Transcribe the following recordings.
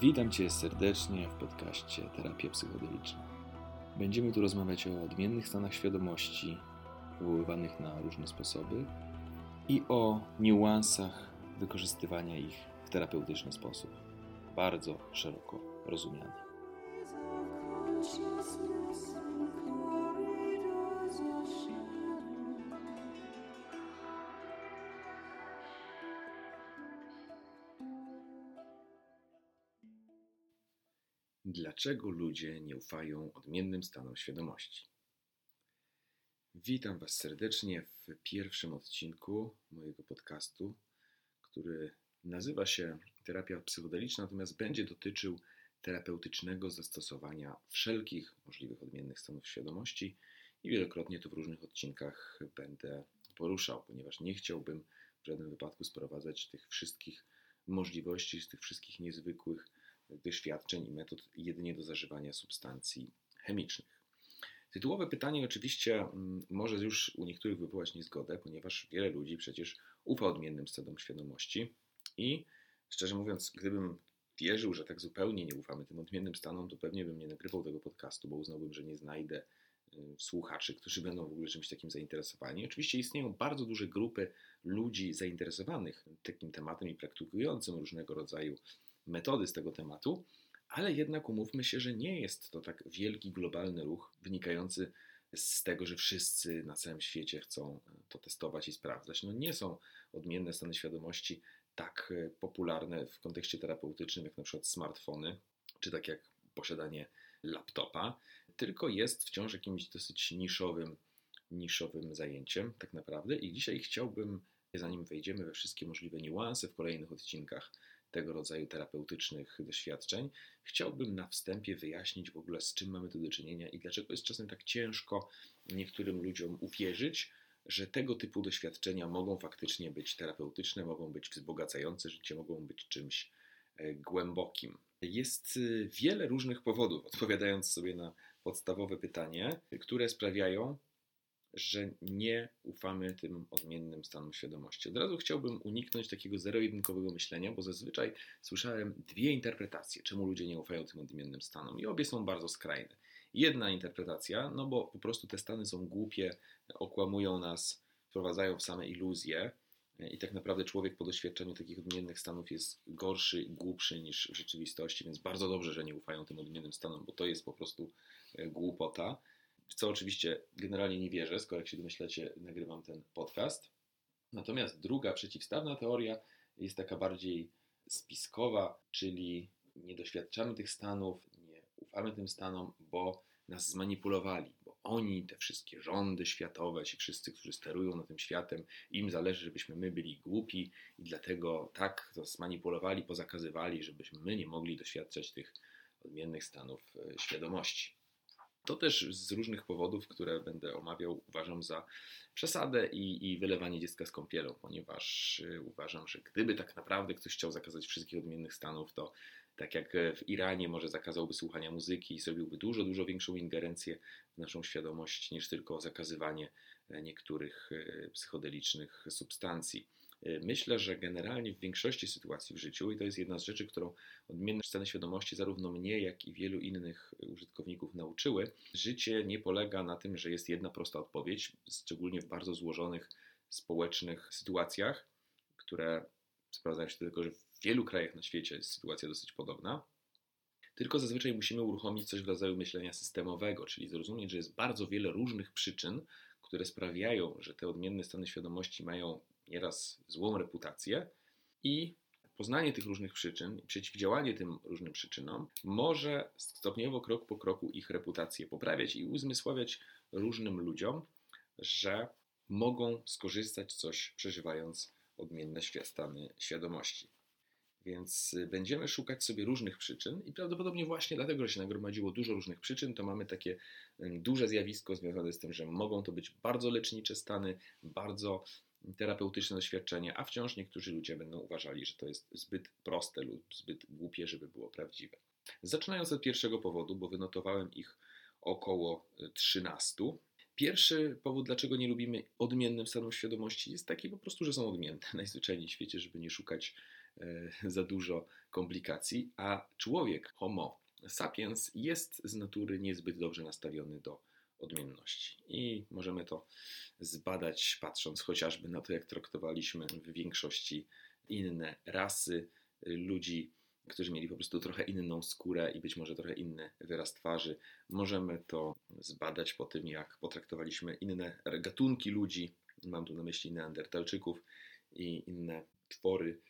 Witam Cię serdecznie w podcaście Terapia Psychodeliczna. Będziemy tu rozmawiać o odmiennych stanach świadomości, wywoływanych na różne sposoby i o niuansach wykorzystywania ich w terapeutyczny sposób, bardzo szeroko rozumiany. Dlaczego ludzie nie ufają odmiennym stanom świadomości? Witam Was serdecznie w pierwszym odcinku mojego podcastu, który nazywa się Terapia Psychodeliczna, natomiast będzie dotyczył terapeutycznego zastosowania wszelkich możliwych odmiennych stanów świadomości i wielokrotnie to w różnych odcinkach będę poruszał, ponieważ nie chciałbym w żadnym wypadku sprowadzać tych wszystkich możliwości, z tych wszystkich niezwykłych doświadczeń i metod jedynie do zażywania substancji chemicznych. Tytułowe pytanie oczywiście mm, może już u niektórych wywołać niezgodę, ponieważ wiele ludzi przecież ufa odmiennym stanom świadomości i szczerze mówiąc, gdybym wierzył, że tak zupełnie nie ufamy tym odmiennym stanom, to pewnie bym nie nagrywał tego podcastu, bo uznałbym, że nie znajdę y, słuchaczy, którzy będą w ogóle czymś takim zainteresowani. Oczywiście istnieją bardzo duże grupy ludzi zainteresowanych takim tematem i praktykującym różnego rodzaju metody z tego tematu, ale jednak umówmy się, że nie jest to tak wielki globalny ruch wynikający z tego, że wszyscy na całym świecie chcą to testować i sprawdzać. No nie są odmienne stany świadomości tak e, popularne w kontekście terapeutycznym, jak na przykład smartfony, czy tak jak posiadanie laptopa, tylko jest wciąż jakimś dosyć niszowym, niszowym zajęciem tak naprawdę i dzisiaj chciałbym, zanim wejdziemy we wszystkie możliwe niuanse w kolejnych odcinkach tego rodzaju terapeutycznych doświadczeń, chciałbym na wstępie wyjaśnić w ogóle, z czym mamy tu do czynienia i dlaczego jest czasem tak ciężko niektórym ludziom uwierzyć, że tego typu doświadczenia mogą faktycznie być terapeutyczne, mogą być wzbogacające życie, mogą być czymś e, głębokim. Jest e, wiele różnych powodów, odpowiadając sobie na podstawowe pytanie, które sprawiają, że nie ufamy tym odmiennym stanom świadomości. Od razu chciałbym uniknąć takiego zero-jedynkowego myślenia, bo zazwyczaj słyszałem dwie interpretacje, czemu ludzie nie ufają tym odmiennym stanom, i obie są bardzo skrajne. Jedna interpretacja, no bo po prostu te stany są głupie, okłamują nas, wprowadzają w same iluzje. I tak naprawdę człowiek po doświadczeniu takich odmiennych stanów jest gorszy głupszy niż w rzeczywistości, więc bardzo dobrze, że nie ufają tym odmiennym stanom, bo to jest po prostu e, głupota w co oczywiście generalnie nie wierzę, skoro jak się domyślacie, nagrywam ten podcast. Natomiast druga przeciwstawna teoria jest taka bardziej spiskowa, czyli nie doświadczamy tych stanów, nie ufamy tym stanom, bo nas zmanipulowali, bo oni, te wszystkie rządy światowe, ci wszyscy, którzy sterują na tym światem, im zależy, żebyśmy my byli głupi i dlatego tak to zmanipulowali, pozakazywali, żebyśmy my nie mogli doświadczać tych odmiennych stanów e, świadomości. To też z różnych powodów, które będę omawiał, uważam za przesadę i, i wylewanie dziecka z kąpielą, ponieważ y, uważam, że gdyby tak naprawdę ktoś chciał zakazać wszystkich odmiennych stanów, to tak jak w Iranie może zakazałby słuchania muzyki i zrobiłby dużo, dużo większą ingerencję w naszą świadomość niż tylko zakazywanie e, niektórych e, psychodelicznych substancji. Y, myślę, że generalnie w większości sytuacji w życiu, i to jest jedna z rzeczy, którą odmienne sceny świadomości zarówno mnie, jak i wielu innych użytkowników nauczyły, życie nie polega na tym, że jest jedna prosta odpowiedź, szczególnie w bardzo złożonych społecznych sytuacjach, które sprawdzają się tylko, że w wielu krajach na świecie jest sytuacja dosyć podobna. Tylko zazwyczaj musimy uruchomić coś w rodzaju myślenia systemowego, czyli zrozumieć, że jest bardzo wiele różnych przyczyn, które sprawiają, że te odmienne stany świadomości mają nieraz złą reputację i poznanie tych różnych przyczyn i przeciwdziałanie tym różnym przyczynom może stopniowo, krok po kroku ich reputację poprawiać i uzmysławiać różnym ludziom, że mogą skorzystać coś przeżywając odmienne stany świadomości. Więc będziemy szukać sobie różnych przyczyn i prawdopodobnie właśnie dlatego, że się nagromadziło dużo różnych przyczyn, to mamy takie duże zjawisko związane z tym, że mogą to być bardzo lecznicze stany, bardzo terapeutyczne doświadczenie, a wciąż niektórzy ludzie będą uważali, że to jest zbyt proste lub zbyt głupie, żeby było prawdziwe. Zaczynając od pierwszego powodu, bo wynotowałem ich około 13. Pierwszy powód, dlaczego nie lubimy odmiennym stanów świadomości, jest taki po prostu, że są odmienne najzwyczajniej w świecie, żeby nie szukać za dużo komplikacji, a człowiek, Homo sapiens, jest z natury niezbyt dobrze nastawiony do odmienności. I możemy to zbadać, patrząc chociażby na to, jak traktowaliśmy w większości inne rasy ludzi, którzy mieli po prostu trochę inną skórę i być może trochę inny wyraz twarzy. Możemy to zbadać po tym, jak potraktowaliśmy inne gatunki ludzi. Mam tu na myśli neandertalczyków i inne twory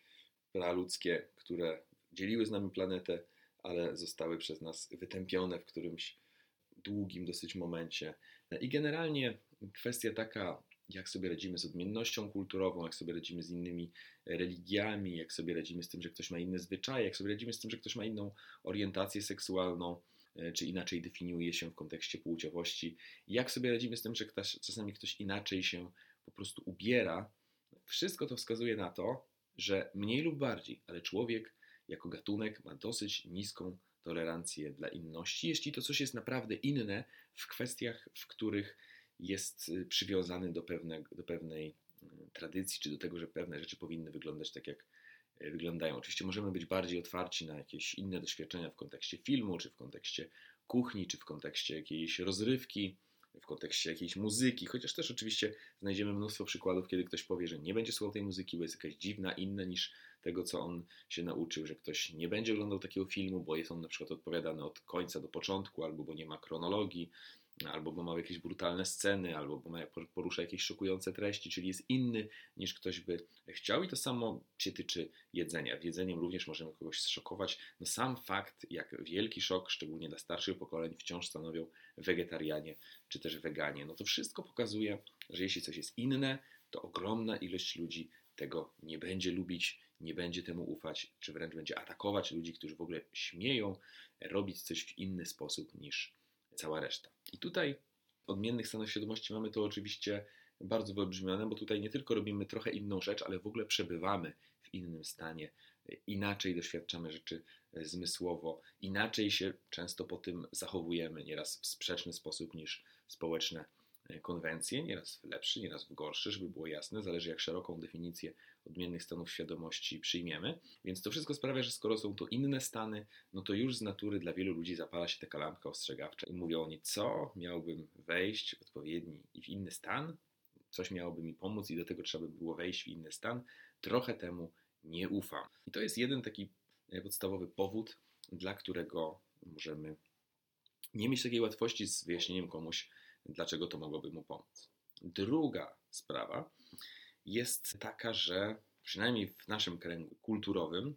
praludzkie, które dzieliły z nami planetę, ale zostały przez nas wytępione w którymś długim dosyć momencie. I generalnie kwestia taka, jak sobie radzimy z odmiennością kulturową, jak sobie radzimy z innymi religiami, jak sobie radzimy z tym, że ktoś ma inne zwyczaje, jak sobie radzimy z tym, że ktoś ma inną orientację seksualną, e, czy inaczej definiuje się w kontekście płciowości, jak sobie radzimy z tym, że ktoś, czasami ktoś inaczej się po prostu ubiera. Wszystko to wskazuje na to, że mniej lub bardziej, ale człowiek jako gatunek ma dosyć niską tolerancję dla inności, jeśli to coś jest naprawdę inne w kwestiach, w których jest y, przywiązany do, pewne, do pewnej y, tradycji, czy do tego, że pewne rzeczy powinny wyglądać tak, jak y, wyglądają. Oczywiście możemy być bardziej otwarci na jakieś inne doświadczenia w kontekście filmu, czy w kontekście kuchni, czy w kontekście jakiejś rozrywki, w kontekście jakiejś muzyki, chociaż też oczywiście znajdziemy mnóstwo przykładów, kiedy ktoś powie, że nie będzie słuchał tej muzyki, bo jest jakaś dziwna, inna niż tego, co on się nauczył, że ktoś nie będzie oglądał takiego filmu, bo jest on na przykład odpowiadany od końca do początku, albo bo nie ma chronologii, albo bo ma jakieś brutalne sceny, albo bo porusza jakieś szokujące treści, czyli jest inny niż ktoś by chciał. I to samo się tyczy jedzenia. W jedzeniem również możemy kogoś zszokować. No sam fakt, jak wielki szok, szczególnie dla starszych pokoleń, wciąż stanowią wegetarianie czy też weganie. No to wszystko pokazuje, że jeśli coś jest inne, to ogromna ilość ludzi tego nie będzie lubić, nie będzie temu ufać, czy wręcz będzie atakować ludzi, którzy w ogóle śmieją robić coś w inny sposób niż cała reszta. I tutaj w odmiennych stanach świadomości mamy to oczywiście bardzo wyolbrzymione, bo tutaj nie tylko robimy trochę inną rzecz, ale w ogóle przebywamy w innym stanie, inaczej doświadczamy rzeczy zmysłowo, inaczej się często po tym zachowujemy, nieraz w sprzeczny sposób niż społeczne konwencje, nieraz w lepszy, nieraz w gorszy, żeby było jasne, zależy jak szeroką definicję odmiennych stanów świadomości przyjmiemy. Więc to wszystko sprawia, że skoro są to inne stany, no to już z natury dla wielu ludzi zapala się taka lampka ostrzegawcza i mówią oni, co miałbym wejść w odpowiedni i w inny stan, coś miałoby mi pomóc i do tego trzeba by było wejść w inny stan, trochę temu nie ufam. I to jest jeden taki e, podstawowy powód, dla którego możemy nie mieć takiej łatwości z wyjaśnieniem komuś, dlaczego to mogłoby mu pomóc. Druga sprawa jest taka, że przynajmniej w naszym kręgu kulturowym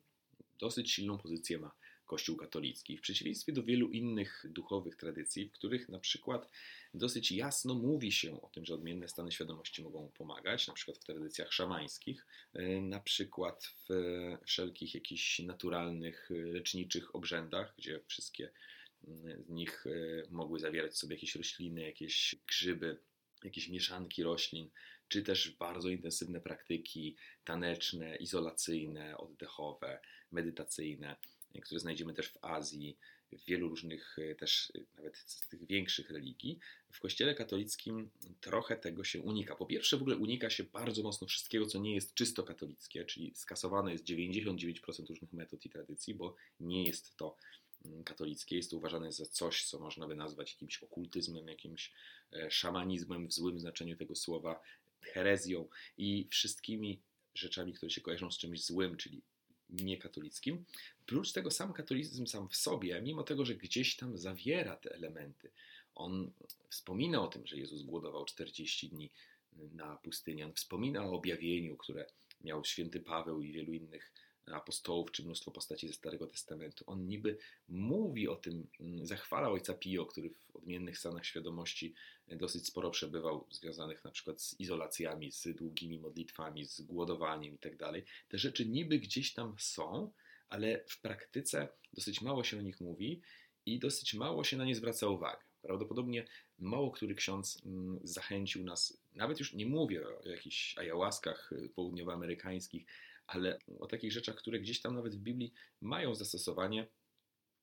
dosyć silną pozycję ma Kościół katolicki, w przeciwieństwie do wielu innych duchowych tradycji, w których na przykład dosyć jasno mówi się o tym, że odmienne stany świadomości mogą pomagać, na przykład w tradycjach szamańskich, y, na przykład w wszelkich jakichś naturalnych, leczniczych obrzędach, gdzie wszystkie z nich y, mogły zawierać sobie jakieś rośliny, jakieś grzyby, jakieś mieszanki roślin, czy też bardzo intensywne praktyki taneczne, izolacyjne, oddechowe, medytacyjne, które znajdziemy też w Azji, w wielu różnych y, też nawet z tych większych religii. W Kościele katolickim trochę tego się unika. Po pierwsze, w ogóle unika się bardzo mocno wszystkiego, co nie jest czysto katolickie, czyli skasowane jest 99% różnych metod i tradycji, bo nie jest to katolickie jest to uważane za coś, co można by nazwać jakimś okultyzmem, jakimś e, szamanizmem w złym znaczeniu tego słowa, herezją i wszystkimi rzeczami, które się kojarzą z czymś złym, czyli niekatolickim. Prócz tego sam katolicyzm sam w sobie, mimo tego, że gdzieś tam zawiera te elementy, on wspomina o tym, że Jezus głodował 40 dni na pustyni, on wspomina o objawieniu, które miał święty Paweł i wielu innych apostołów, czy mnóstwo postaci ze Starego Testamentu. On niby mówi o tym, mm, zachwala ojca Pio, który w odmiennych stanach świadomości dosyć sporo przebywał, związanych na przykład z izolacjami, z długimi modlitwami, z głodowaniem itd. Tak Te rzeczy niby gdzieś tam są, ale w praktyce dosyć mało się o nich mówi i dosyć mało się na nie zwraca uwagi. Prawdopodobnie mało który ksiądz mm, zachęcił nas, nawet już nie mówię o jakichś ayahuaskach y, południowoamerykańskich, ale o takich rzeczach, które gdzieś tam nawet w Biblii mają zastosowanie,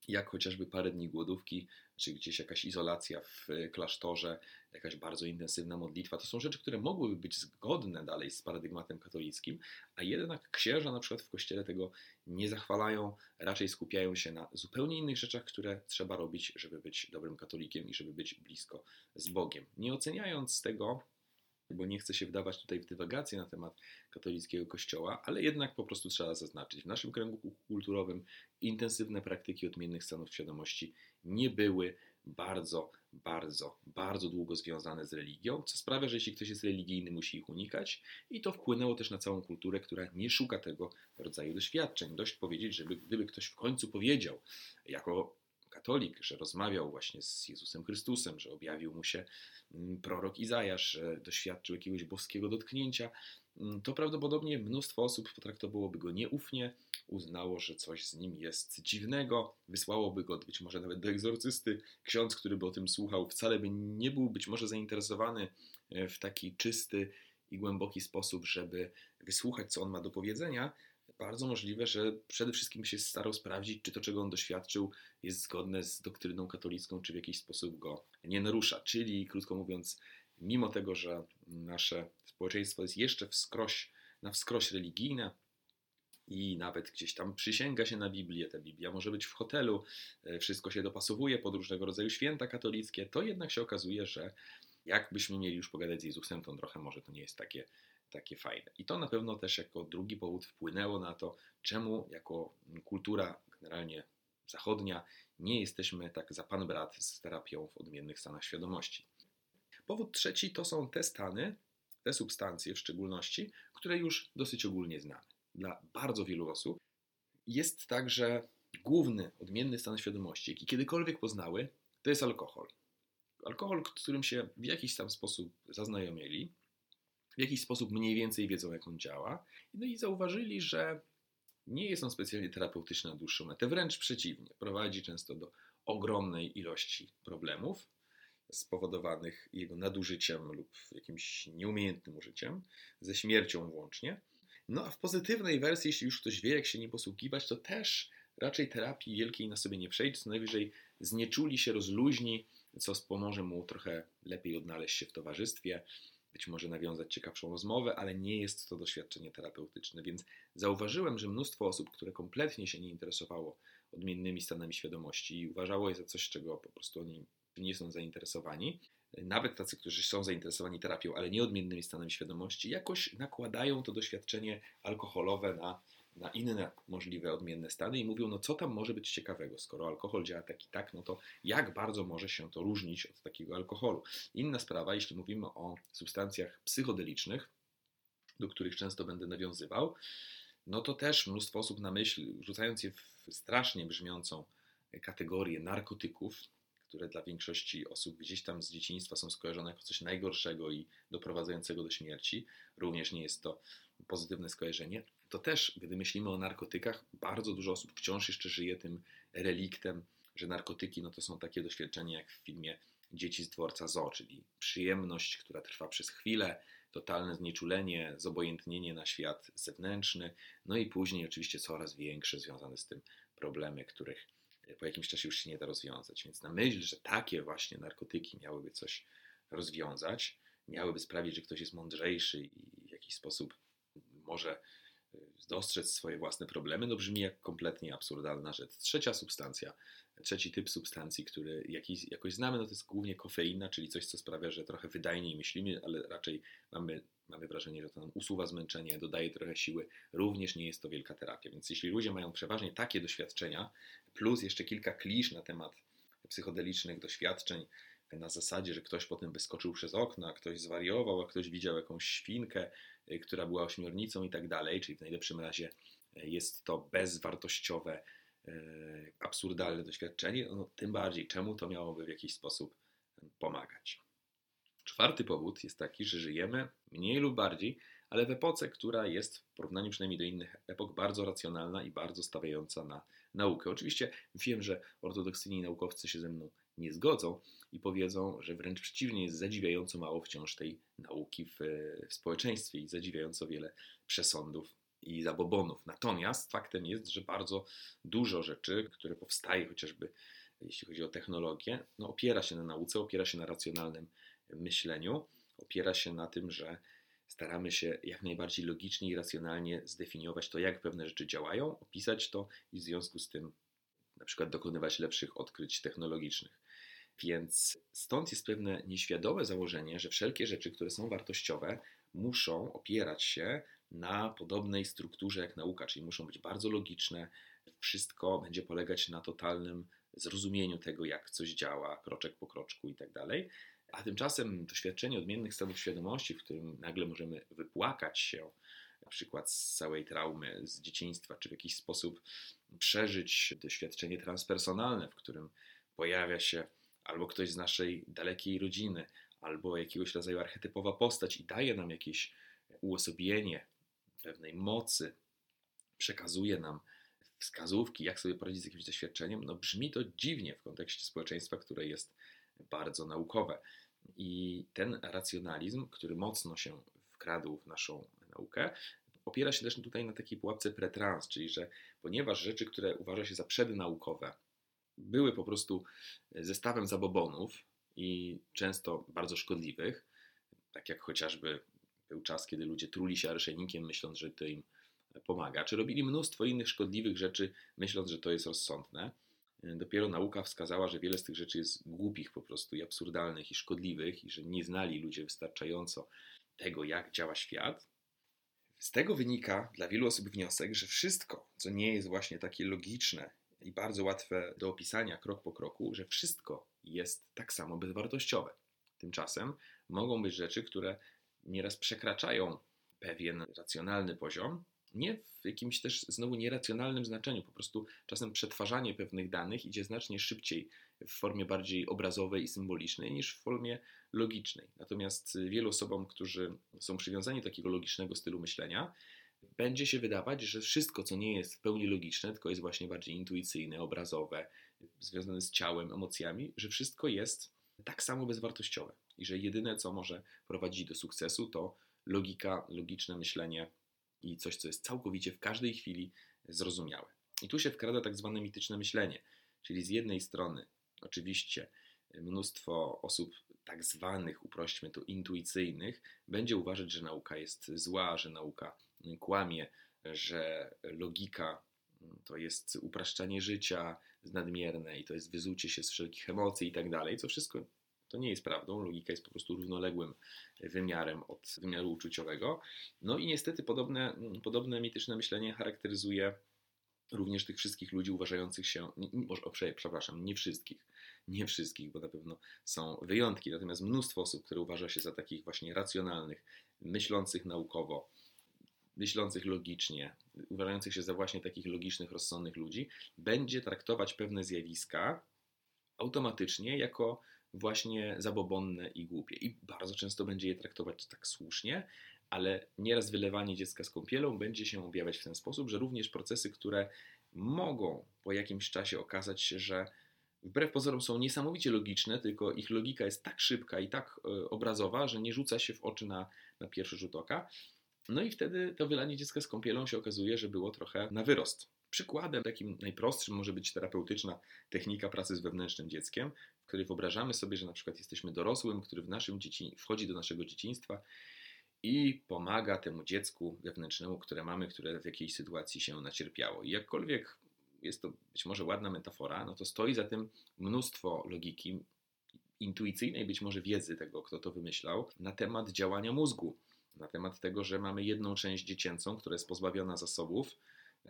jak chociażby parę dni głodówki, czy gdzieś jakaś izolacja w klasztorze, jakaś bardzo intensywna modlitwa. To są rzeczy, które mogłyby być zgodne dalej z paradygmatem katolickim, a jednak księża na przykład w kościele tego nie zachwalają, raczej skupiają się na zupełnie innych rzeczach, które trzeba robić, żeby być dobrym katolikiem i żeby być blisko z Bogiem. Nie oceniając tego, bo nie chcę się wdawać tutaj w dywagacje na temat katolickiego kościoła, ale jednak po prostu trzeba zaznaczyć, w naszym kręgu kulturowym intensywne praktyki odmiennych stanów świadomości nie były bardzo, bardzo, bardzo długo związane z religią, co sprawia, że jeśli ktoś jest religijny, musi ich unikać i to wpłynęło też na całą kulturę, która nie szuka tego rodzaju doświadczeń. Dość powiedzieć, żeby gdyby ktoś w końcu powiedział, jako katolik, że rozmawiał właśnie z Jezusem Chrystusem, że objawił mu się mm, prorok Izajasz, że doświadczył jakiegoś boskiego dotknięcia, mm, to prawdopodobnie mnóstwo osób potraktowałoby go nieufnie, uznało, że coś z nim jest dziwnego, wysłałoby go być może nawet do egzorcysty. Ksiądz, który by o tym słuchał, wcale by nie był być może zainteresowany e, w taki czysty i głęboki sposób, żeby wysłuchać, co on ma do powiedzenia, bardzo możliwe, że przede wszystkim się starał sprawdzić, czy to, czego on doświadczył, jest zgodne z doktryną katolicką, czy w jakiś sposób go nie narusza. Czyli, krótko mówiąc, mimo tego, że nasze społeczeństwo jest jeszcze wskroś, na wskroś religijne, i nawet gdzieś tam przysięga się na Biblię, ta Biblia może być w hotelu, e, wszystko się dopasowuje pod różnego rodzaju święta katolickie, to jednak się okazuje, że jakbyśmy mieli już pogadać z Jezusem, to trochę może to nie jest takie takie fajne. I to na pewno też jako drugi powód wpłynęło na to, czemu jako kultura generalnie zachodnia nie jesteśmy tak za pan brat z terapią w odmiennych stanach świadomości. Powód trzeci to są te stany, te substancje w szczególności, które już dosyć ogólnie znamy. Dla bardzo wielu osób jest tak, że główny odmienny stan świadomości, jaki kiedykolwiek poznały, to jest alkohol. Alkohol, którym się w jakiś tam sposób zaznajomili, w jakiś sposób mniej więcej wiedzą, jak on działa. No i zauważyli, że nie jest on specjalnie terapeutyczny na dłuższą metę, wręcz przeciwnie. Prowadzi często do ogromnej ilości problemów spowodowanych jego nadużyciem lub jakimś nieumiejętnym użyciem, ze śmiercią włącznie. No a w pozytywnej wersji, jeśli już ktoś wie, jak się nim posługiwać, to też raczej terapii wielkiej na sobie nie przejdzie, co najwyżej znieczuli się, rozluźni, co pomoże mu trochę lepiej odnaleźć się w towarzystwie, być może nawiązać ciekawszą rozmowę, ale nie jest to doświadczenie terapeutyczne, więc zauważyłem, że mnóstwo osób, które kompletnie się nie interesowało odmiennymi stanami świadomości i uważało je za coś, czego po prostu oni nie są zainteresowani, nawet tacy, którzy są zainteresowani terapią, ale nie odmiennymi stanami świadomości, jakoś nakładają to doświadczenie alkoholowe na na inne możliwe odmienne stany i mówią, no co tam może być ciekawego, skoro alkohol działa tak i tak, no to jak bardzo może się to różnić od takiego alkoholu. Inna sprawa, jeśli mówimy o substancjach psychodelicznych, do których często będę nawiązywał, no to też mnóstwo osób na myśl, rzucając je w strasznie brzmiącą kategorię narkotyków, które dla większości osób gdzieś tam z dzieciństwa są skojarzone jako coś najgorszego i doprowadzającego do śmierci, również nie jest to pozytywne skojarzenie, to też, gdy myślimy o narkotykach, bardzo dużo osób wciąż jeszcze żyje tym reliktem, że narkotyki no to są takie doświadczenia jak w filmie Dzieci z dworca Zo, czyli przyjemność, która trwa przez chwilę, totalne znieczulenie, zobojętnienie na świat zewnętrzny, no i później oczywiście coraz większe związane z tym problemy, których po jakimś czasie już się nie da rozwiązać. Więc na myśl, że takie właśnie narkotyki miałyby coś rozwiązać, miałyby sprawić, że ktoś jest mądrzejszy i w jakiś sposób może dostrzec swoje własne problemy, no brzmi jak kompletnie absurdalna rzecz. Trzecia substancja, trzeci typ substancji, który jakiś, jakoś znamy, no to jest głównie kofeina, czyli coś, co sprawia, że trochę wydajniej myślimy, ale raczej mamy, mamy wrażenie, że to nam usuwa zmęczenie, dodaje trochę siły. Również nie jest to wielka terapia. Więc jeśli ludzie mają przeważnie takie doświadczenia, plus jeszcze kilka klisz na temat psychodelicznych doświadczeń, na zasadzie, że ktoś potem wyskoczył przez okno, a ktoś zwariował, a ktoś widział jakąś świnkę, y, która była ośmiornicą i tak dalej, czyli w najlepszym razie y, jest to bezwartościowe, y, absurdalne doświadczenie, no, tym bardziej czemu to miałoby w jakiś sposób pomagać. Czwarty powód jest taki, że żyjemy mniej lub bardziej, ale w epoce, która jest w porównaniu przynajmniej do innych epok bardzo racjonalna i bardzo stawiająca na naukę. Oczywiście wiem, że ortodoksyjni naukowcy się ze mną nie zgodzą i powiedzą, że wręcz przeciwnie, jest zadziwiająco mało wciąż tej nauki w, w społeczeństwie i zadziwiająco wiele przesądów i zabobonów. Natomiast faktem jest, że bardzo dużo rzeczy, które powstaje chociażby jeśli chodzi o technologię, no opiera się na nauce, opiera się na racjonalnym myśleniu, opiera się na tym, że staramy się jak najbardziej logicznie i racjonalnie zdefiniować to, jak pewne rzeczy działają, opisać to i w związku z tym na przykład dokonywać lepszych odkryć technologicznych. Więc stąd jest pewne nieświadome założenie, że wszelkie rzeczy, które są wartościowe, muszą opierać się na podobnej strukturze jak nauka, czyli muszą być bardzo logiczne. Wszystko będzie polegać na totalnym zrozumieniu tego, jak coś działa, kroczek po kroczku i tak dalej. A tymczasem doświadczenie odmiennych stanów świadomości, w którym nagle możemy wypłakać się, na przykład z całej traumy z dzieciństwa, czy w jakiś sposób przeżyć doświadczenie transpersonalne, w którym pojawia się albo ktoś z naszej dalekiej rodziny, albo jakiegoś rodzaju archetypowa postać i daje nam jakieś uosobienie pewnej mocy, przekazuje nam wskazówki, jak sobie poradzić z jakimś doświadczeniem, no brzmi to dziwnie w kontekście społeczeństwa, które jest bardzo naukowe. I ten racjonalizm, który mocno się wkradł w naszą naukę, opiera się też tutaj na takiej pułapce pretrans, czyli że ponieważ rzeczy, które uważa się za przednaukowe, były po prostu zestawem zabobonów i często bardzo szkodliwych, tak jak chociażby był czas, kiedy ludzie truli się arszenikiem, myśląc, że to im pomaga, czy robili mnóstwo innych szkodliwych rzeczy, myśląc, że to jest rozsądne. Dopiero nauka wskazała, że wiele z tych rzeczy jest głupich po prostu i absurdalnych i szkodliwych i że nie znali ludzie wystarczająco tego, jak działa świat. Z tego wynika dla wielu osób wniosek, że wszystko, co nie jest właśnie takie logiczne i bardzo łatwe do opisania krok po kroku, że wszystko jest tak samo bezwartościowe. Tymczasem mogą być rzeczy, które nieraz przekraczają pewien racjonalny poziom, nie w jakimś też znowu nieracjonalnym znaczeniu, po prostu czasem przetwarzanie pewnych danych idzie znacznie szybciej w formie bardziej obrazowej i symbolicznej niż w formie logicznej. Natomiast wielu osobom, którzy są przywiązani do takiego logicznego stylu myślenia, będzie się wydawać, że wszystko, co nie jest w pełni logiczne, tylko jest właśnie bardziej intuicyjne, obrazowe, związane z ciałem, emocjami, że wszystko jest tak samo bezwartościowe i że jedyne, co może prowadzić do sukcesu, to logika, logiczne myślenie i coś, co jest całkowicie w każdej chwili zrozumiałe. I tu się wkrada tak zwane mityczne myślenie, czyli z jednej strony oczywiście mnóstwo osób tak zwanych, uprośćmy to, intuicyjnych, będzie uważać, że nauka jest zła, że nauka kłamie, że logika to jest upraszczanie życia nadmierne i to jest wyzucie się z wszelkich emocji i tak dalej, co wszystko to nie jest prawdą. Logika jest po prostu równoległym wymiarem od wymiaru uczuciowego. No i niestety podobne, podobne mityczne myślenie charakteryzuje również tych wszystkich ludzi uważających się, może, przepraszam, nie wszystkich, nie wszystkich, bo na pewno są wyjątki, natomiast mnóstwo osób, które uważa się za takich właśnie racjonalnych, myślących naukowo, myślących logicznie, uważających się za właśnie takich logicznych, rozsądnych ludzi, będzie traktować pewne zjawiska automatycznie jako właśnie zabobonne i głupie. I bardzo często będzie je traktować tak słusznie, ale nieraz wylewanie dziecka z kąpielą będzie się objawiać w ten sposób, że również procesy, które mogą po jakimś czasie okazać się, że wbrew pozorom są niesamowicie logiczne, tylko ich logika jest tak szybka i tak e, obrazowa, że nie rzuca się w oczy na, na pierwszy rzut oka. No i wtedy to wylanie dziecka z kąpielą się okazuje, że było trochę na wyrost. Przykładem takim najprostszym może być terapeutyczna technika pracy z wewnętrznym dzieckiem, w której wyobrażamy sobie, że na przykład jesteśmy dorosłym, który w naszym dzieci, wchodzi do naszego dzieciństwa i pomaga temu dziecku wewnętrznemu, które mamy, które w jakiejś sytuacji się nacierpiało. I jakkolwiek jest to być może ładna metafora, no to stoi za tym mnóstwo logiki, intuicyjnej być może wiedzy tego, kto to wymyślał, na temat działania mózgu, na temat tego, że mamy jedną część dziecięcą, która jest pozbawiona zasobów,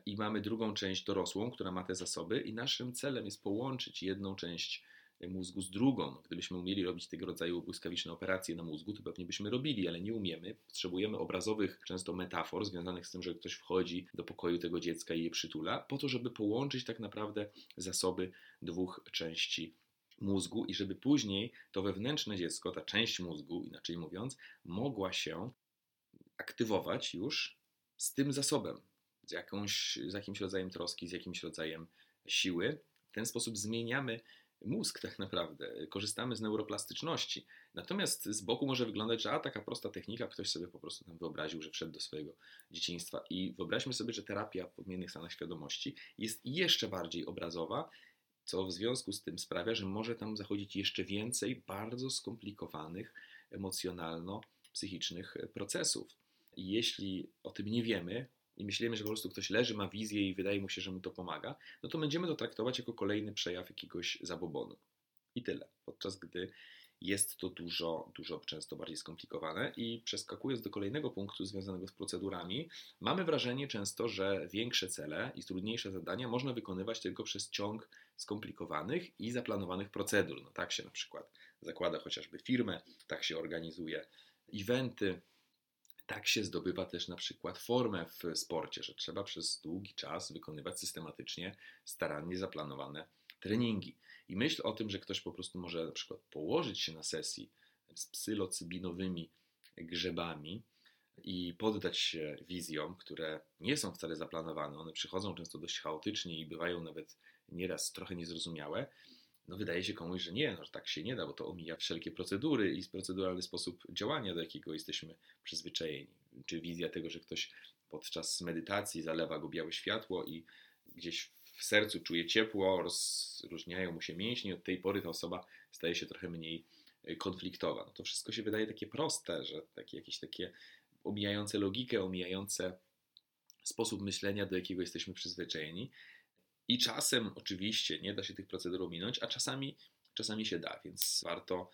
i mamy drugą część dorosłą, która ma te zasoby, i naszym celem jest połączyć jedną część mózgu z drugą. Gdybyśmy umieli robić tego rodzaju błyskawiczne operacje na mózgu, to pewnie byśmy robili, ale nie umiemy. Potrzebujemy obrazowych, często metafor związanych z tym, że ktoś wchodzi do pokoju tego dziecka i je przytula, po to, żeby połączyć tak naprawdę zasoby dwóch części mózgu i żeby później to wewnętrzne dziecko, ta część mózgu, inaczej mówiąc, mogła się aktywować już z tym zasobem, z, jakąś, z jakimś rodzajem troski, z jakimś rodzajem siły. W ten sposób zmieniamy mózg tak naprawdę, korzystamy z neuroplastyczności. Natomiast z boku może wyglądać, że a taka prosta technika, ktoś sobie po prostu tam wyobraził, że wszedł do swojego dzieciństwa. I wyobraźmy sobie, że terapia w odmiennych stanach świadomości jest jeszcze bardziej obrazowa, co w związku z tym sprawia, że może tam zachodzić jeszcze więcej bardzo skomplikowanych emocjonalno-psychicznych procesów. Jeśli o tym nie wiemy, i myślimy, że po prostu ktoś leży, ma wizję i wydaje mu się, że mu to pomaga, no to będziemy to traktować jako kolejny przejaw jakiegoś zabobonu. I tyle. Podczas gdy jest to dużo, dużo często bardziej skomplikowane. I przeskakując do kolejnego punktu związanego z procedurami, mamy wrażenie często, że większe cele i trudniejsze zadania można wykonywać tylko przez ciąg skomplikowanych i zaplanowanych procedur. No tak się na przykład zakłada chociażby firmę, tak się organizuje eventy, tak się zdobywa też na przykład formę w sporcie, że trzeba przez długi czas wykonywać systematycznie, starannie zaplanowane treningi. I myśl o tym, że ktoś po prostu może na przykład położyć się na sesji z psylocybinowymi grzebami i poddać się wizjom, które nie są wcale zaplanowane, one przychodzą często dość chaotycznie i bywają nawet nieraz trochę niezrozumiałe, no wydaje się komuś, że nie, no, że tak się nie da, bo to omija wszelkie procedury i proceduralny sposób działania, do jakiego jesteśmy przyzwyczajeni. Czy wizja tego, że ktoś podczas medytacji zalewa go białe światło i gdzieś w sercu czuje ciepło, rozróżniają mu się mięśnie, od tej pory ta osoba staje się trochę mniej e, konfliktowa. No to wszystko się wydaje takie proste, że takie, jakieś takie omijające logikę, omijające sposób myślenia, do jakiego jesteśmy przyzwyczajeni. I czasem oczywiście nie da się tych procedur ominąć, a czasami, czasami się da, więc warto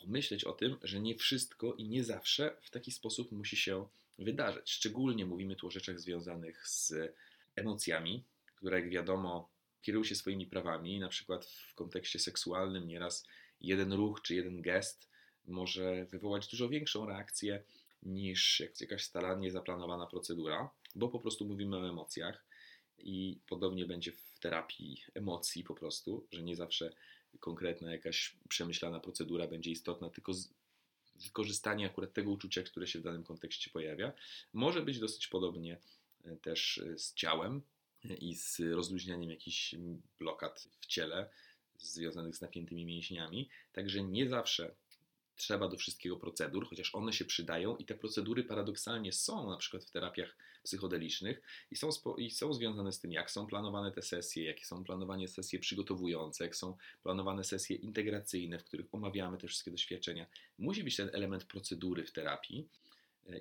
pomyśleć o tym, że nie wszystko i nie zawsze w taki sposób musi się wydarzyć. Szczególnie mówimy tu o rzeczach związanych z emocjami, które jak wiadomo kierują się swoimi prawami, na przykład w kontekście seksualnym nieraz jeden ruch czy jeden gest może wywołać dużo większą reakcję niż jakaś starannie zaplanowana procedura, bo po prostu mówimy o emocjach i podobnie będzie w terapii emocji po prostu, że nie zawsze konkretna jakaś przemyślana procedura będzie istotna, tylko wykorzystanie akurat tego uczucia, które się w danym kontekście pojawia. Może być dosyć podobnie e, też e, z ciałem e, i z rozluźnianiem jakichś blokad w ciele związanych z napiętymi mięśniami. Także nie zawsze trzeba do wszystkiego procedur, chociaż one się przydają i te procedury paradoksalnie są na przykład w terapiach psychodelicznych i są, i są związane z tym, jak są planowane te sesje, jakie są planowane sesje przygotowujące, jak są planowane sesje integracyjne, w których omawiamy te wszystkie doświadczenia. Musi być ten element procedury w terapii.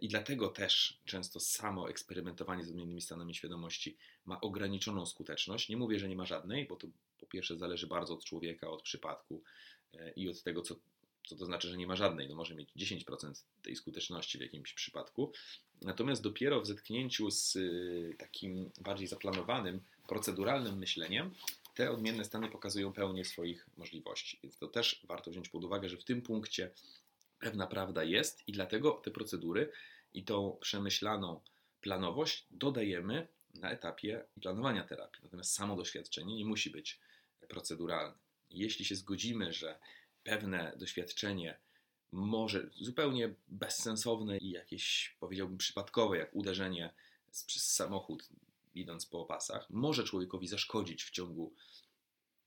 I dlatego też często samo eksperymentowanie z odmiennymi stanami świadomości ma ograniczoną skuteczność. Nie mówię, że nie ma żadnej, bo to po pierwsze zależy bardzo od człowieka, od przypadku e, i od tego, co co to znaczy, że nie ma żadnej, no może mieć 10% tej skuteczności w jakimś przypadku. Natomiast dopiero w zetknięciu z y, takim bardziej zaplanowanym, proceduralnym myśleniem, te odmienne stany pokazują pełnię swoich możliwości. Więc to też warto wziąć pod uwagę, że w tym punkcie pewna prawda jest i dlatego te procedury i tą przemyślaną planowość dodajemy na etapie planowania terapii. Natomiast samo doświadczenie nie musi być proceduralne. Jeśli się zgodzimy, że pewne doświadczenie może zupełnie bezsensowne i jakieś, powiedziałbym, przypadkowe, jak uderzenie przez samochód idąc po opasach, może człowiekowi zaszkodzić w ciągu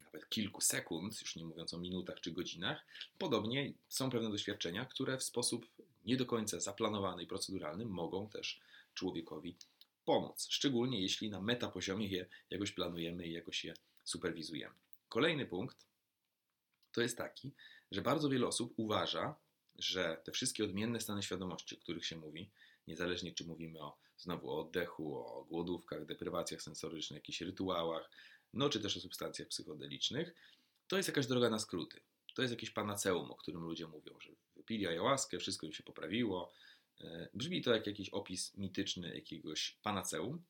nawet kilku sekund, już nie mówiąc o minutach czy godzinach. Podobnie są pewne doświadczenia, które w sposób nie do końca zaplanowany i proceduralny mogą też człowiekowi pomóc, szczególnie jeśli na metapoziomie je jakoś planujemy i jakoś je superwizujemy. Kolejny punkt to jest taki, że bardzo wiele osób uważa, że te wszystkie odmienne stany świadomości, o których się mówi, niezależnie czy mówimy o znowu o oddechu, o głodówkach, deprywacjach sensorycznych, jakichś rytuałach, no czy też o substancjach psychodelicznych, to jest jakaś droga na skróty. To jest jakieś panaceum, o którym ludzie mówią, że wypili ayahuaskę, wszystko im się poprawiło. E, brzmi to jak jakiś opis mityczny jakiegoś panaceum,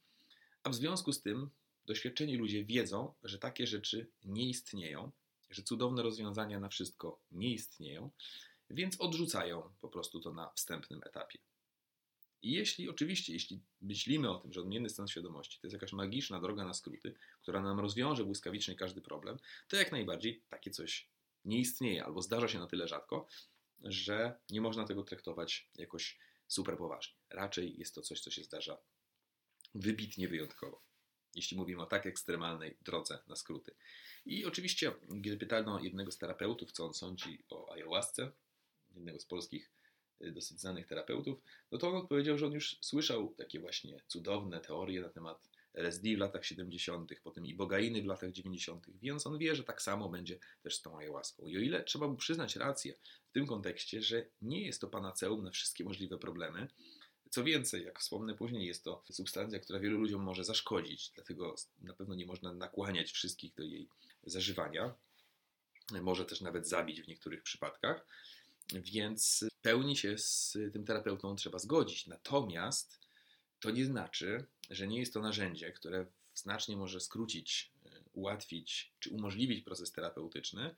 a w związku z tym doświadczeni ludzie wiedzą, że takie rzeczy nie istnieją że cudowne rozwiązania na wszystko nie istnieją, więc odrzucają po prostu to na wstępnym etapie. I jeśli oczywiście, jeśli myślimy o tym, że odmienny stan świadomości to jest jakaś magiczna droga na skróty, która nam rozwiąże błyskawicznie każdy problem, to jak najbardziej takie coś nie istnieje albo zdarza się na tyle rzadko, że nie można tego traktować jakoś super poważnie. Raczej jest to coś, co się zdarza wybitnie wyjątkowo. Jeśli mówimy o tak ekstremalnej drodze na skróty. I oczywiście, gdy pytano jednego z terapeutów, co on sądzi o ayahuasce, jednego z polskich y, dosyć znanych terapeutów, no to on odpowiedział, że on już słyszał takie właśnie cudowne teorie na temat LSD w latach 70., potem i bogainy w latach 90., więc on wie, że tak samo będzie też z tą ayahuaską. I o ile trzeba mu przyznać rację w tym kontekście, że nie jest to panaceum na wszystkie możliwe problemy, co więcej, jak wspomnę później, jest to substancja, która wielu ludziom może zaszkodzić, dlatego na pewno nie można nakłaniać wszystkich do jej zażywania. Może też nawet zabić w niektórych przypadkach, więc pełni się z tym terapeutą trzeba zgodzić. Natomiast to nie znaczy, że nie jest to narzędzie, które znacznie może skrócić, ułatwić czy umożliwić proces terapeutyczny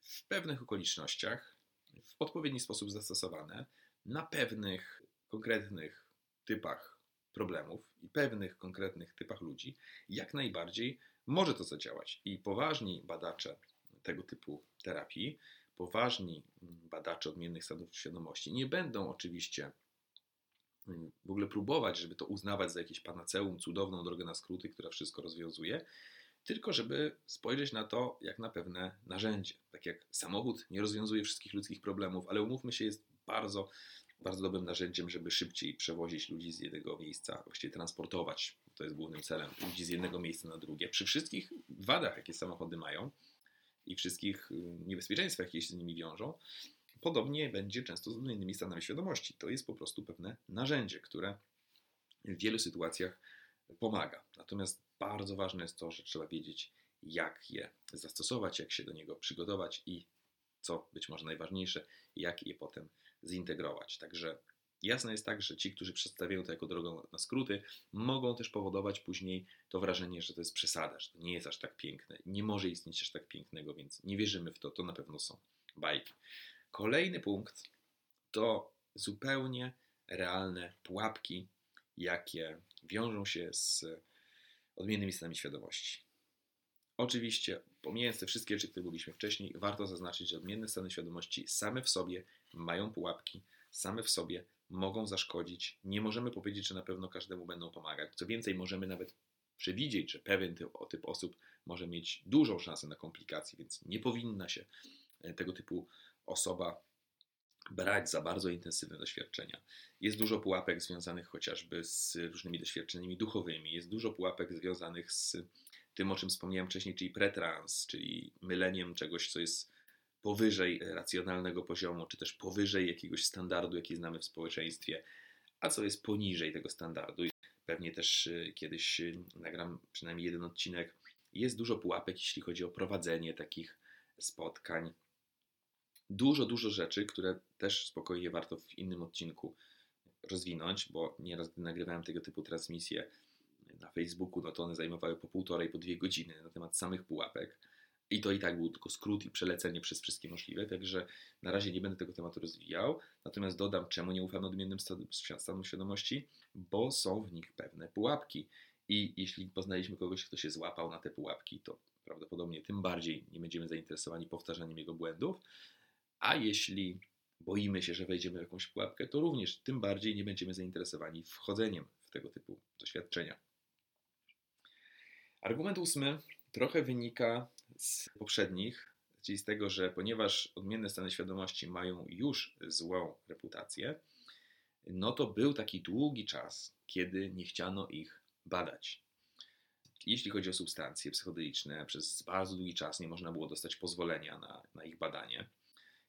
w pewnych okolicznościach, w odpowiedni sposób zastosowane, na pewnych konkretnych typach problemów i pewnych konkretnych typach ludzi, jak najbardziej może to zadziałać. I poważni badacze tego typu terapii, poważni badacze odmiennych stanów świadomości nie będą oczywiście w ogóle próbować, żeby to uznawać za jakieś panaceum, cudowną drogę na skróty, która wszystko rozwiązuje, tylko żeby spojrzeć na to jak na pewne narzędzie. Tak jak samochód nie rozwiązuje wszystkich ludzkich problemów, ale umówmy się, jest bardzo, bardzo dobrym narzędziem, żeby szybciej przewozić ludzi z jednego miejsca, właściwie transportować. To jest głównym celem, ludzi z jednego miejsca na drugie. Przy wszystkich wadach, jakie samochody mają i wszystkich y, niebezpieczeństwach, jakie się z nimi wiążą, Podobnie będzie często z innymi stanami świadomości. To jest po prostu pewne narzędzie, które w wielu sytuacjach pomaga. Natomiast bardzo ważne jest to, że trzeba wiedzieć, jak je zastosować, jak się do niego przygotować i co być może najważniejsze, jak je potem zintegrować. Także jasne jest tak, że ci, którzy przedstawiają to jako drogą na skróty, mogą też powodować później to wrażenie, że to jest przesada, że to nie jest aż tak piękne, nie może istnieć aż tak pięknego, więc nie wierzymy w to, to na pewno są bajki. Kolejny punkt to zupełnie realne pułapki, jakie wiążą się z odmiennymi stanami świadomości. Oczywiście, pomijając te wszystkie rzeczy, które mówiliśmy wcześniej, warto zaznaczyć, że odmienne stany świadomości same w sobie mają pułapki, same w sobie mogą zaszkodzić. Nie możemy powiedzieć, że na pewno każdemu będą pomagać. Co więcej, możemy nawet przewidzieć, że pewien typ, typ osób może mieć dużą szansę na komplikacje, więc nie powinna się e, tego typu osoba brać za bardzo intensywne doświadczenia. Jest dużo pułapek związanych chociażby z różnymi doświadczeniami duchowymi, jest dużo pułapek związanych z tym, o czym wspomniałem wcześniej, czyli pretrans, czyli myleniem czegoś, co jest powyżej racjonalnego poziomu, czy też powyżej jakiegoś standardu, jaki znamy w społeczeństwie, a co jest poniżej tego standardu. Pewnie też y, kiedyś y, nagram przynajmniej jeden odcinek. Jest dużo pułapek, jeśli chodzi o prowadzenie takich spotkań dużo, dużo rzeczy, które też spokojnie warto w innym odcinku rozwinąć, bo nieraz gdy nagrywałem tego typu transmisje na Facebooku, no to one zajmowały po półtorej, po dwie godziny na temat samych pułapek. I to i tak był tylko skrót i przelecenie przez wszystkie możliwe, także na razie nie będę tego tematu rozwijał. Natomiast dodam, czemu nie ufam odmiennym stanom świadomości, bo są w nich pewne pułapki. I jeśli poznaliśmy kogoś, kto się złapał na te pułapki, to prawdopodobnie tym bardziej nie będziemy zainteresowani powtarzaniem jego błędów. A jeśli boimy się, że wejdziemy w jakąś pułapkę, to również tym bardziej nie będziemy zainteresowani wchodzeniem w tego typu doświadczenia. Argument ósmy trochę wynika z poprzednich, czyli z tego, że ponieważ odmienne stany świadomości mają już złą reputację, no to był taki długi czas, kiedy nie chciano ich badać. Jeśli chodzi o substancje psychodeliczne, przez bardzo długi czas nie można było dostać pozwolenia na, na ich badanie.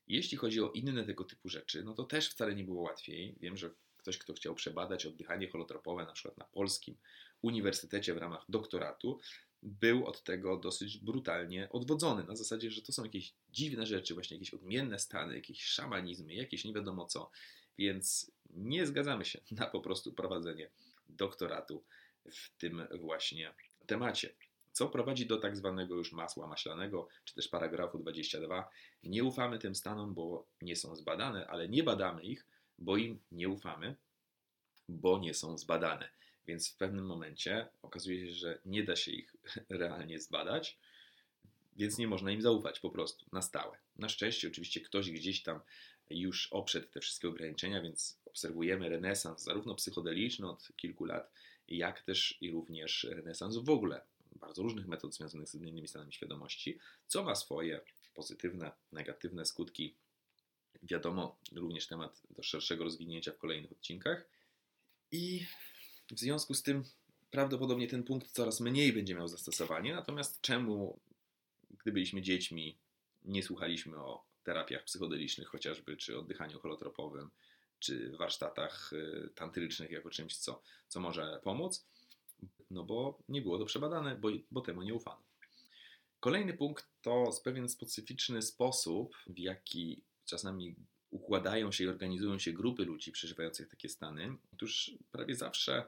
Jeśli chodzi o inne tego typu rzeczy, no to też wcale nie było łatwiej. Wiem, że ktoś, kto chciał przebadać oddychanie holotropowe, na przykład na polskim uniwersytecie w ramach doktoratu, był od tego dosyć brutalnie odwodzony. Na zasadzie, że to są jakieś dziwne rzeczy, właśnie jakieś odmienne stany, jakieś szamanizmy, jakieś nie wiadomo co. Więc nie zgadzamy się na po prostu prowadzenie doktoratu w tym właśnie temacie co prowadzi do tak zwanego już masła maślanego, czy też paragrafu 22. Nie ufamy tym stanom, bo nie są zbadane, ale nie badamy ich, bo im nie ufamy, bo nie są zbadane. Więc w pewnym momencie okazuje się, że nie da się ich realnie zbadać, więc nie można im zaufać po prostu na stałe. Na szczęście oczywiście ktoś gdzieś tam już oprzedł te wszystkie ograniczenia, więc obserwujemy renesans, zarówno psychodeliczny od kilku lat, jak też i również renesans w ogóle bardzo różnych metod związanych z innymi stanami świadomości, co ma swoje pozytywne, negatywne skutki. Wiadomo, również temat do szerszego rozwinięcia w kolejnych odcinkach. I w związku z tym prawdopodobnie ten punkt coraz mniej będzie miał zastosowanie. Natomiast czemu, gdy byliśmy dziećmi, nie słuchaliśmy o terapiach psychodelicznych chociażby, czy oddychaniu holotropowym, czy warsztatach y, tantrycznych jako czymś, co, co może pomóc? No bo nie było to przebadane, bo, bo temu nie ufano. Kolejny punkt to pewien specyficzny sposób, w jaki czasami układają się i organizują się grupy ludzi przeżywających takie stany. Otóż prawie zawsze,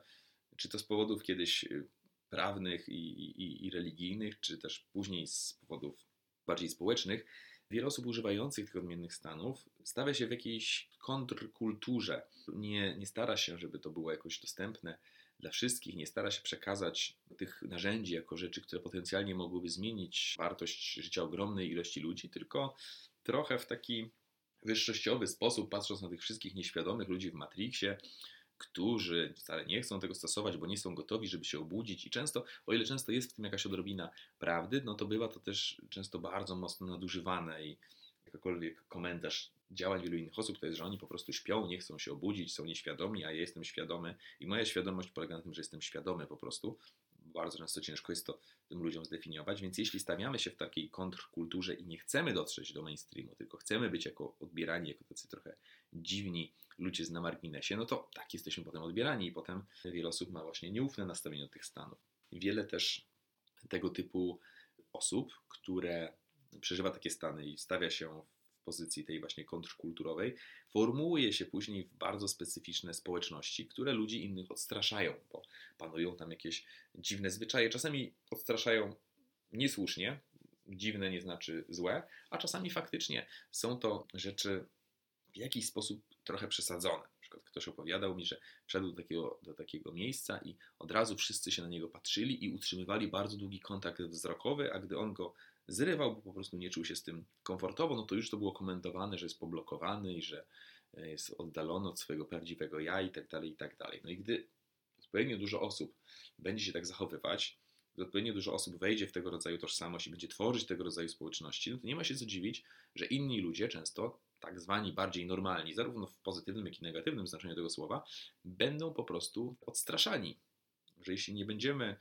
czy to z powodów kiedyś y, prawnych i, i, i religijnych, czy też później z powodów bardziej społecznych, wiele osób używających tych odmiennych stanów stawia się w jakiejś kontrkulturze. Nie, nie stara się, żeby to było jakoś dostępne dla wszystkich, nie stara się przekazać tych narzędzi jako rzeczy, które potencjalnie mogłyby zmienić wartość życia ogromnej ilości ludzi, tylko trochę w taki wyższościowy sposób, patrząc na tych wszystkich nieświadomych ludzi w Matrixie, którzy wcale nie chcą tego stosować, bo nie są gotowi, żeby się obudzić. I często, o ile często jest w tym jakaś odrobina prawdy, no to bywa to też często bardzo mocno nadużywane i jakikolwiek komentarz działań wielu innych osób to jest, że oni po prostu śpią, nie chcą się obudzić, są nieświadomi, a ja jestem świadomy i moja świadomość polega na tym, że jestem świadomy po prostu. Bardzo często ciężko jest to tym ludziom zdefiniować, więc jeśli stawiamy się w takiej kontrkulturze i nie chcemy dotrzeć do mainstreamu, tylko chcemy być jako odbierani, jako tacy trochę dziwni ludzie na marginesie, no to tak jesteśmy potem odbierani i potem wiele osób ma właśnie nieufne nastawienie do tych stanów. Wiele też tego typu osób, które przeżywa takie stany i stawia się pozycji tej właśnie kontrkulturowej, formułuje się później w bardzo specyficzne społeczności, które ludzi innych odstraszają, bo panują tam jakieś dziwne zwyczaje. Czasami odstraszają niesłusznie, dziwne nie znaczy złe, a czasami faktycznie są to rzeczy w jakiś sposób trochę przesadzone. Na przykład ktoś opowiadał mi, że wszedł do takiego, do takiego miejsca i od razu wszyscy się na niego patrzyli i utrzymywali bardzo długi kontakt wzrokowy, a gdy on go zrywał, bo po prostu nie czuł się z tym komfortowo, no to już to było komentowane, że jest poblokowany i że e, jest oddalony od swojego prawdziwego ja i tak dalej, i tak dalej. No i gdy odpowiednio dużo osób będzie się tak zachowywać, gdy odpowiednio dużo osób wejdzie w tego rodzaju tożsamość i będzie tworzyć tego rodzaju społeczności, no to nie ma się co dziwić, że inni ludzie często tak zwani bardziej normalni, zarówno w pozytywnym, jak i negatywnym znaczeniu tego słowa, będą po prostu odstraszani. Że jeśli nie będziemy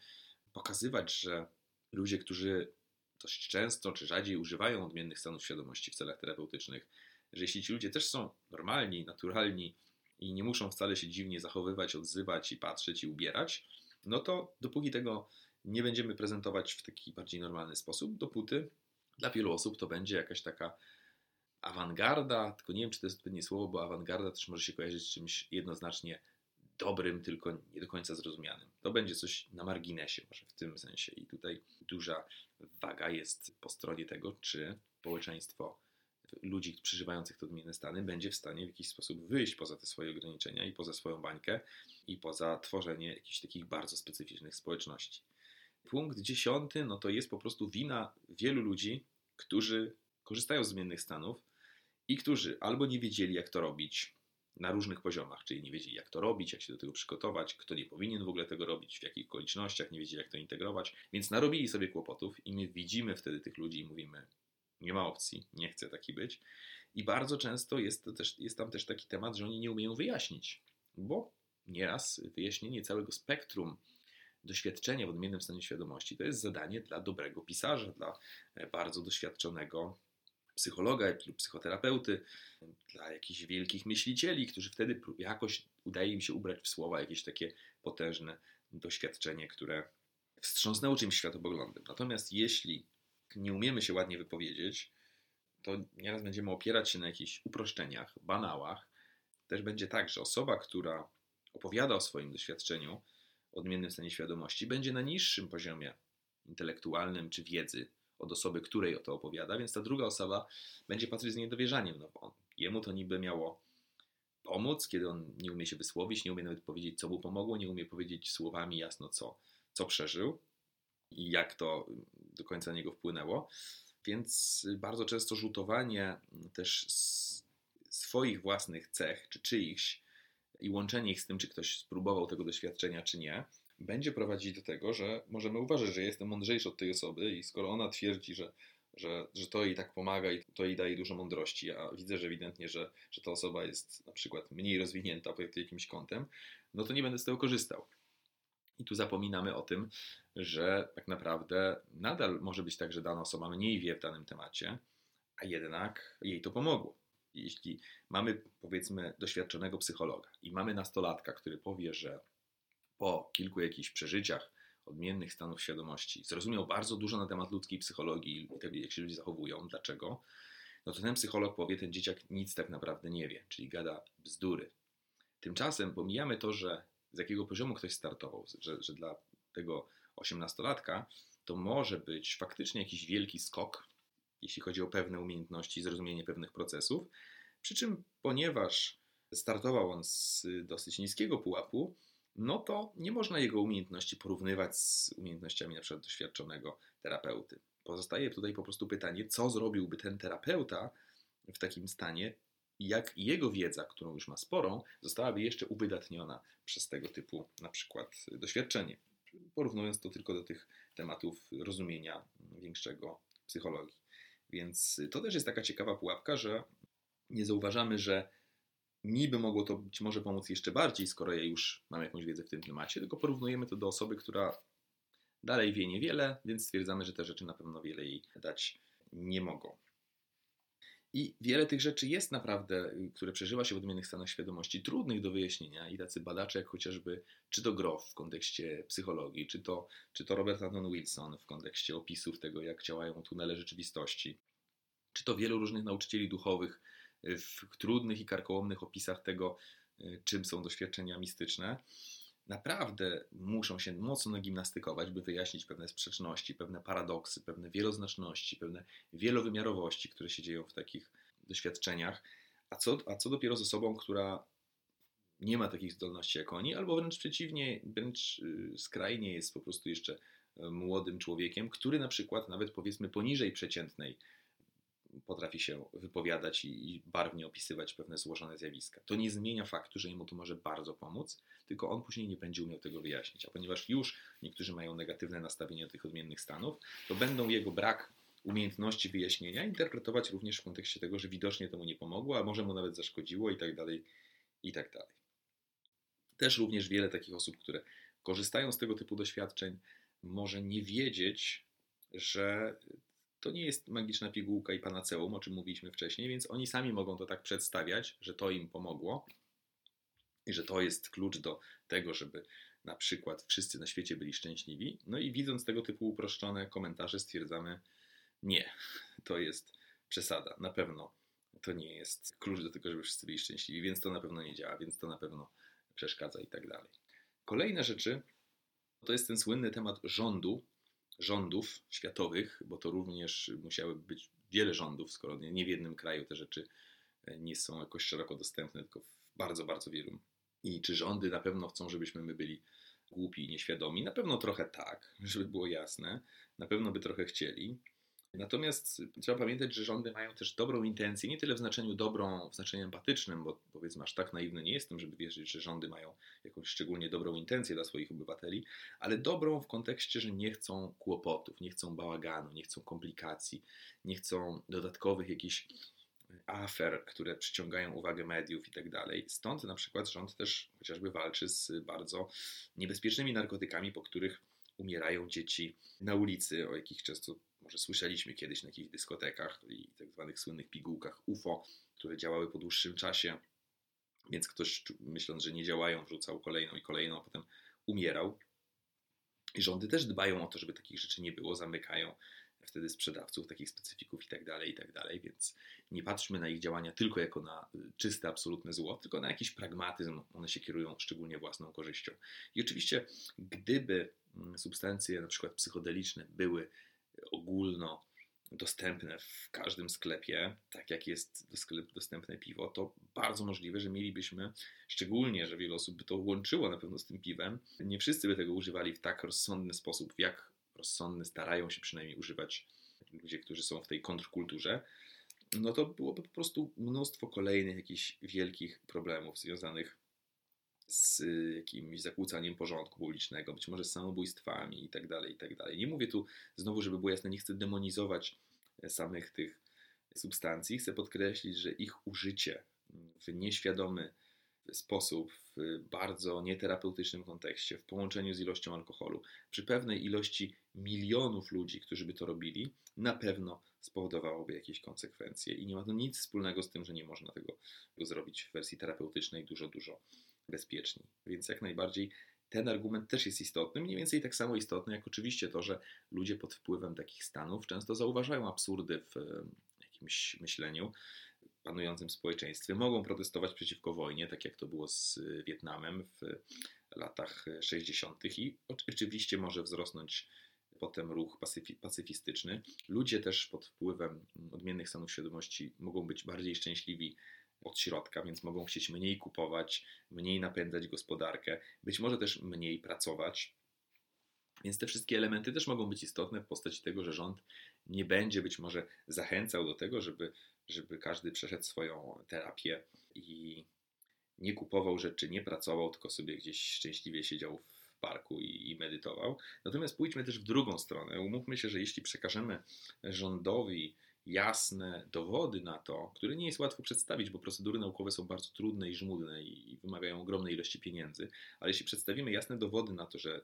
pokazywać, że ludzie, którzy dość często czy rzadziej używają odmiennych stanów świadomości w celach terapeutycznych, że jeśli ci ludzie też są normalni, naturalni i nie muszą wcale się dziwnie zachowywać, odzywać i patrzeć i ubierać, no to dopóki tego nie będziemy prezentować w taki bardziej normalny sposób, dopóty dla wielu osób to będzie jakaś taka awangarda, tylko nie wiem, czy to jest odpowiednie słowo, bo awangarda też może się kojarzyć z czymś jednoznacznie dobrym, tylko nie do końca zrozumianym. To będzie coś na marginesie, może w tym sensie. I tutaj duża waga jest po stronie tego, czy społeczeństwo ludzi przeżywających te odmienne stany będzie w stanie w jakiś sposób wyjść poza te swoje ograniczenia i poza swoją bańkę i poza tworzenie jakichś takich bardzo specyficznych społeczności. Punkt dziesiąty, no to jest po prostu wina wielu ludzi, którzy korzystają z zmiennych stanów i którzy albo nie wiedzieli, jak to robić na różnych poziomach, czyli nie wiedzieli, jak to robić, jak się do tego przygotować, kto nie powinien w ogóle tego robić, w jakich okolicznościach, nie wiedzieli, jak to integrować, więc narobili sobie kłopotów i my widzimy wtedy tych ludzi i mówimy, nie ma opcji, nie chcę taki być. I bardzo często jest, też, jest tam też taki temat, że oni nie umieją wyjaśnić, bo nieraz wyjaśnienie całego spektrum doświadczenia w odmiennym stanie świadomości to jest zadanie dla dobrego pisarza, dla e, bardzo doświadczonego psychologa lub psychoterapeuty, dla jakichś wielkich myślicieli, którzy wtedy jakoś udaje im się ubrać w słowa jakieś takie potężne doświadczenie, które wstrząsnęło czymś światopoglądem. Natomiast jeśli nie umiemy się ładnie wypowiedzieć, to nieraz będziemy opierać się na jakichś uproszczeniach, banałach. Też będzie tak, że osoba, która opowiada o swoim doświadczeniu, odmiennym stanie świadomości, będzie na niższym poziomie intelektualnym czy wiedzy od osoby, której o to opowiada, więc ta druga osoba będzie patrzeć z niedowierzaniem, no bo jemu to niby miało pomóc, kiedy on nie umie się wysłowić, nie umie nawet powiedzieć, co mu pomogło, nie umie powiedzieć słowami jasno, co, co przeżył i jak to do końca na niego wpłynęło. Więc bardzo często rzutowanie też swoich własnych cech czy czyichś i łączenie ich z tym, czy ktoś spróbował tego doświadczenia, czy nie, będzie prowadzić do tego, że możemy uważać, że jestem mądrzejszy od tej osoby i skoro ona twierdzi, że, że, że to jej tak pomaga i to jej daje dużo mądrości, a widzę, że ewidentnie, że, że ta osoba jest na przykład mniej rozwinięta pod jakimś kątem, no to nie będę z tego korzystał. I tu zapominamy o tym, że tak naprawdę nadal może być tak, że dana osoba mniej wie w danym temacie, a jednak jej to pomogło. Jeśli mamy, powiedzmy, doświadczonego psychologa i mamy nastolatka, który powie, że po kilku jakichś przeżyciach odmiennych stanów świadomości zrozumiał bardzo dużo na temat ludzkiej psychologii i tego, jak się ludzie zachowują, dlaczego, no to ten psycholog powie, ten dzieciak nic tak naprawdę nie wie, czyli gada bzdury. Tymczasem pomijamy to, że z jakiego poziomu ktoś startował, że, że dla tego osiemnastolatka to może być faktycznie jakiś wielki skok, jeśli chodzi o pewne umiejętności, zrozumienie pewnych procesów. Przy czym, ponieważ startował on z dosyć niskiego pułapu, no to nie można jego umiejętności porównywać z umiejętnościami przykład doświadczonego terapeuty. Pozostaje tutaj po prostu pytanie, co zrobiłby ten terapeuta w takim stanie, jak jego wiedza, którą już ma sporą, zostałaby jeszcze uwydatniona przez tego typu na przykład doświadczenie. Porównując to tylko do tych tematów rozumienia większego psychologii. Więc to też jest taka ciekawa pułapka, że nie zauważamy, że niby mogło to być może pomóc jeszcze bardziej, skoro ja już mam jakąś wiedzę w tym temacie, tylko porównujemy to do osoby, która dalej wie niewiele, więc stwierdzamy, że te rzeczy na pewno wiele jej dać nie mogą. I wiele tych rzeczy jest naprawdę, które przeżywa się w odmiennych stanach świadomości, trudnych do wyjaśnienia i tacy badacze jak chociażby, czy to Groff w kontekście psychologii, czy to, czy to Robert Anton Wilson w kontekście opisów tego, jak działają tunele rzeczywistości, czy to wielu różnych nauczycieli duchowych w trudnych i karkołomnych opisach tego, czym są doświadczenia mistyczne, naprawdę muszą się mocno nagimnastykować, by wyjaśnić pewne sprzeczności, pewne paradoksy, pewne wieloznaczności, pewne wielowymiarowości, które się dzieją w takich doświadczeniach. A co, a co dopiero z osobą, która nie ma takich zdolności jak oni, albo wręcz przeciwnie, wręcz y, skrajnie jest po prostu jeszcze y, młodym człowiekiem, który na przykład nawet powiedzmy poniżej przeciętnej potrafi się wypowiadać i, barwnie opisywać pewne złożone zjawiska. To nie zmienia faktu, że jemu to może bardzo pomóc, tylko on później nie będzie umiał tego wyjaśnić. A ponieważ już niektórzy mają negatywne nastawienie do tych odmiennych stanów, to będą jego brak umiejętności wyjaśnienia interpretować również w kontekście tego, że widocznie to mu nie pomogło, a może mu nawet zaszkodziło i tak dalej, i tak dalej. Też również wiele takich osób, które korzystają z tego typu doświadczeń, może nie wiedzieć, że to nie jest magiczna pigułka i panaceum, o czym mówiliśmy wcześniej, więc oni sami mogą to tak przedstawiać, że to im pomogło i że to jest klucz do tego, żeby na przykład wszyscy na świecie byli szczęśliwi. No i widząc tego typu uproszczone komentarze, stwierdzamy, nie, to jest przesada. Na pewno to nie jest klucz do tego, żeby wszyscy byli szczęśliwi, więc to na pewno nie działa, więc to na pewno przeszkadza i tak dalej. Kolejne rzeczy to jest ten słynny temat rządu, rządów światowych, bo to również musiałyby być wiele rządów, skoro nie w jednym kraju te rzeczy e, nie są jakoś szeroko dostępne, tylko w bardzo, bardzo wielu. I czy rządy na pewno chcą, żebyśmy my byli głupi i nieświadomi? Na pewno trochę tak, żeby było jasne. Na pewno by trochę chcieli. Natomiast trzeba pamiętać, że rządy mają też dobrą intencję, nie tyle w znaczeniu dobrą, w znaczeniu empatycznym, bo powiedzmy aż tak naiwny nie jestem, żeby wierzyć, że rządy mają jakąś szczególnie dobrą intencję dla swoich obywateli, ale dobrą w kontekście, że nie chcą kłopotów, nie chcą bałaganu, nie chcą komplikacji, nie chcą dodatkowych jakichś afer, które przyciągają uwagę mediów i tak dalej. Stąd na przykład rząd też chociażby walczy z bardzo niebezpiecznymi narkotykami, po których umierają dzieci na ulicy, o jakich często może słyszeliśmy kiedyś na jakichś dyskotekach i tak zwanych słynnych pigułkach UFO, które działały po dłuższym czasie, więc ktoś myśląc, że nie działają, wrzucał kolejną i kolejną, a potem umierał. I rządy też dbają o to, żeby takich rzeczy nie było, zamykają wtedy sprzedawców, takich specyfików i tak dalej, i tak dalej, więc nie patrzmy na ich działania tylko jako na y, czyste, absolutne zło, tylko na jakiś pragmatyzm, one się kierują szczególnie własną korzyścią. I oczywiście, gdyby mm, substancje na przykład psychodeliczne były ogólno dostępne w każdym sklepie, tak jak jest do sklepu dostępne piwo, to bardzo możliwe, że mielibyśmy, szczególnie, że wiele osób by to łączyło na pewno z tym piwem, nie wszyscy by tego używali w tak rozsądny sposób, w jak rozsądny starają się przynajmniej używać ludzie, którzy są w tej kontrkulturze, no to byłoby po prostu mnóstwo kolejnych jakichś wielkich problemów związanych z jakimś zakłócaniem porządku publicznego, być może z samobójstwami itd., tak itd. Tak nie mówię tu znowu, żeby było jasne, nie chcę demonizować samych tych substancji. Chcę podkreślić, że ich użycie w nieświadomy sposób, w bardzo nieterapeutycznym kontekście, w połączeniu z ilością alkoholu, przy pewnej ilości milionów ludzi, którzy by to robili, na pewno spowodowałoby jakieś konsekwencje. I nie ma to nic wspólnego z tym, że nie można tego zrobić w wersji terapeutycznej dużo, dużo bezpieczniej. Więc jak najbardziej ten argument też jest istotny, mniej więcej tak samo istotny jak oczywiście to, że ludzie pod wpływem takich stanów często zauważają absurdy w jakimś myśleniu panującym społeczeństwie, mogą protestować przeciwko wojnie, tak jak to było z Wietnamem w latach 60. i oczywiście może wzrosnąć potem ruch pacyfistyczny. Ludzie też pod wpływem odmiennych stanów świadomości mogą być bardziej szczęśliwi od środka, więc mogą chcieć mniej kupować, mniej napędzać gospodarkę, być może też mniej pracować. Więc te wszystkie elementy też mogą być istotne w postaci tego, że rząd nie będzie być może zachęcał do tego, żeby, żeby każdy przeszedł swoją terapię i nie kupował rzeczy, nie pracował, tylko sobie gdzieś szczęśliwie siedział w parku i, i medytował. Natomiast pójdźmy też w drugą stronę. Umówmy się, że jeśli przekażemy rządowi jasne dowody na to, które nie jest łatwo przedstawić, bo procedury naukowe są bardzo trudne i żmudne i wymagają ogromnej ilości pieniędzy, ale jeśli przedstawimy jasne dowody na to, że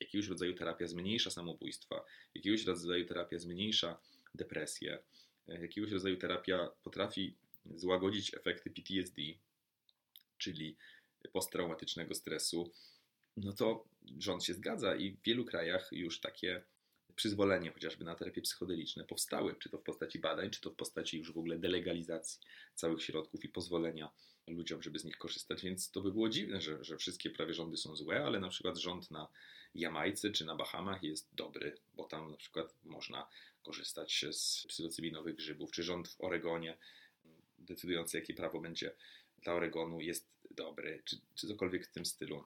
jakiegoś rodzaju terapia zmniejsza samobójstwa, jakiegoś rodzaju terapia zmniejsza depresję, jakiegoś rodzaju terapia potrafi złagodzić efekty PTSD, czyli posttraumatycznego stresu, no to rząd się zgadza i w wielu krajach już takie przyzwolenie chociażby na terapie psychodeliczne powstały, czy to w postaci badań, czy to w postaci już w ogóle delegalizacji całych środków i pozwolenia ludziom, żeby z nich korzystać, więc to by było dziwne, że, że wszystkie prawie rządy są złe, ale na przykład rząd na Jamajce czy na Bahamach jest dobry, bo tam na przykład można korzystać z psylocybinowych grzybów, czy rząd w Oregonie decydujący, jakie prawo będzie dla Oregonu jest dobry, czy, czy cokolwiek w tym stylu.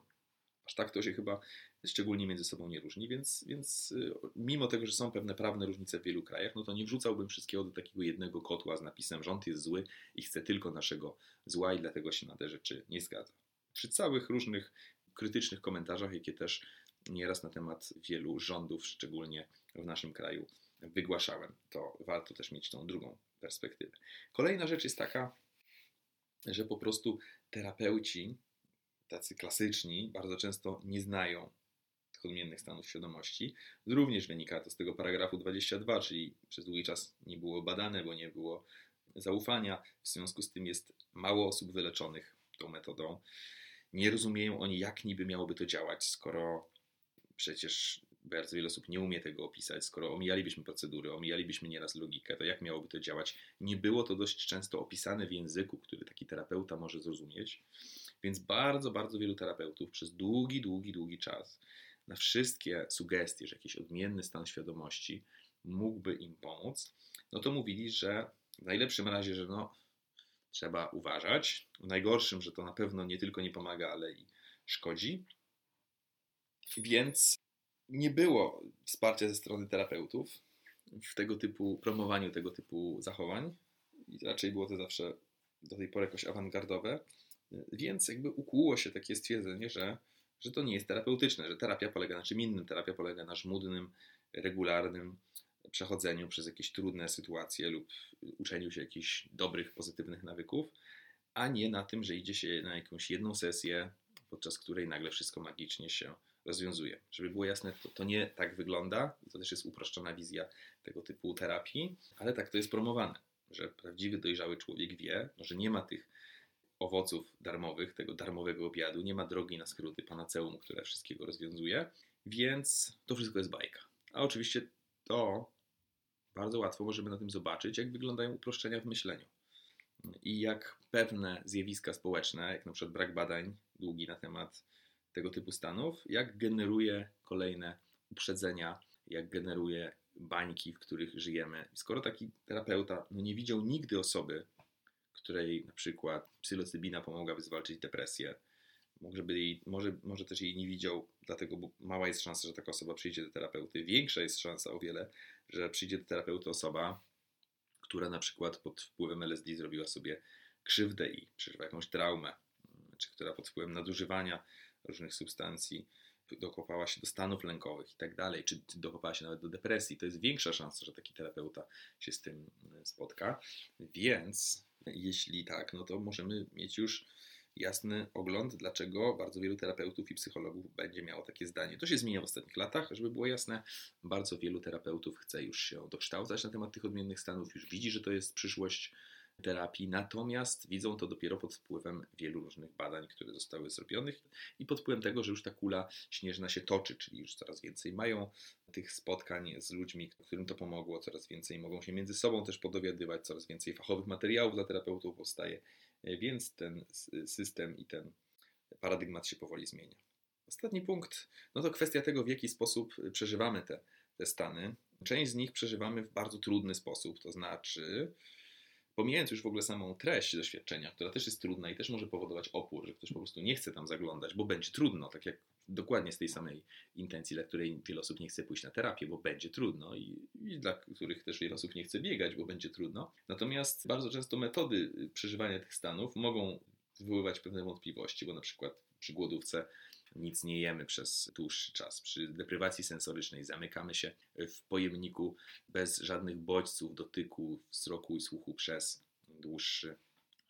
Aż tak to się chyba szczególnie między sobą nie różni, więc, więc y, mimo tego, że są pewne prawne różnice w wielu krajach, no to nie wrzucałbym wszystkiego do takiego jednego kotła z napisem rząd jest zły i chce tylko naszego zła i dlatego się na te rzeczy nie zgadza. Przy całych różnych krytycznych komentarzach, jakie też nieraz na temat wielu rządów, szczególnie w naszym kraju, wygłaszałem, to warto też mieć tą drugą perspektywę. Kolejna rzecz jest taka, że po prostu terapeuci, tacy klasyczni, bardzo często nie znają tych odmiennych stanów świadomości. Również wynika to z tego paragrafu 22, czyli przez długi czas nie było badane, bo nie było zaufania. W związku z tym jest mało osób wyleczonych tą metodą. Nie rozumieją oni, jak niby miałoby to działać, skoro przecież bardzo wiele osób nie umie tego opisać, skoro omijalibyśmy procedury, omijalibyśmy nieraz logikę, to jak miałoby to działać? Nie było to dość często opisane w języku, który taki terapeuta może zrozumieć, więc bardzo, bardzo wielu terapeutów przez długi, długi, długi czas na wszystkie sugestie, że jakiś odmienny stan świadomości mógłby im pomóc, no to mówili, że w najlepszym razie, że no, trzeba uważać, w najgorszym, że to na pewno nie tylko nie pomaga, ale i szkodzi. Więc nie było wsparcia ze strony terapeutów w tego typu promowaniu tego typu zachowań. I raczej było to zawsze do tej pory jakoś awangardowe. Więc jakby ukłuło się takie stwierdzenie, że, że to nie jest terapeutyczne, że terapia polega na czym innym. Terapia polega na żmudnym, regularnym przechodzeniu przez jakieś trudne sytuacje lub uczeniu się jakichś dobrych, pozytywnych nawyków, a nie na tym, że idzie się na jakąś jedną sesję, podczas której nagle wszystko magicznie się rozwiązuje. Żeby było jasne, to, to nie tak wygląda, to też jest uproszczona wizja tego typu terapii, ale tak to jest promowane, że prawdziwy dojrzały człowiek wie, że nie ma tych owoców darmowych, tego darmowego obiadu, nie ma drogi na skróty panaceum, które wszystkiego rozwiązuje, więc to wszystko jest bajka. A oczywiście to bardzo łatwo możemy na tym zobaczyć, jak wyglądają uproszczenia w myśleniu. I jak pewne zjawiska społeczne, jak na przykład brak badań długi na temat tego typu stanów, jak generuje kolejne uprzedzenia, jak generuje bańki, w których żyjemy. Skoro taki terapeuta no nie widział nigdy osoby, której na przykład psylocybina pomogłaby zwalczyć depresję, może, by jej, może, może też jej nie widział, dlatego mała jest szansa, że taka osoba przyjdzie do terapeuty. Większa jest szansa o wiele, że przyjdzie do terapeuty osoba, która na przykład pod wpływem LSD zrobiła sobie krzywdę i przeżywa jakąś traumę, czy która pod wpływem nadużywania różnych substancji dokopała się do stanów lękowych i tak dalej, czy dokopała się nawet do depresji, to jest większa szansa, że taki terapeuta się z tym spotka. Więc jeśli tak, no to możemy mieć już jasny ogląd, dlaczego bardzo wielu terapeutów i psychologów będzie miało takie zdanie. To się zmienia w ostatnich latach, żeby było jasne. Bardzo wielu terapeutów chce już się dokształcać na temat tych odmiennych stanów, już widzi, że to jest przyszłość terapii, natomiast widzą to dopiero pod wpływem wielu różnych badań, które zostały zrobionych i pod wpływem tego, że już ta kula śnieżna się toczy, czyli już coraz więcej mają tych spotkań z ludźmi, którym to pomogło, coraz więcej mogą się między sobą też podowiadywać, coraz więcej fachowych materiałów dla terapeutów powstaje, więc ten system i ten paradygmat się powoli zmienia. Ostatni punkt, no to kwestia tego, w jaki sposób przeżywamy te, te stany. Część z nich przeżywamy w bardzo trudny sposób, to znaczy pomijając już w ogóle samą treść doświadczenia, która też jest trudna i też może powodować opór, że ktoś po prostu nie chce tam zaglądać, bo będzie trudno, tak jak dokładnie z tej samej intencji, dla której wiele osób nie chce pójść na terapię, bo będzie trudno i, i dla których też wiele osób nie chce biegać, bo będzie trudno. Natomiast bardzo często metody przeżywania tych stanów mogą wywoływać pewne wątpliwości, bo na przykład przy głodówce nic nie jemy przez dłuższy czas. Przy deprywacji sensorycznej zamykamy się w pojemniku bez żadnych bodźców, dotyku, wzroku i słuchu przez dłuższy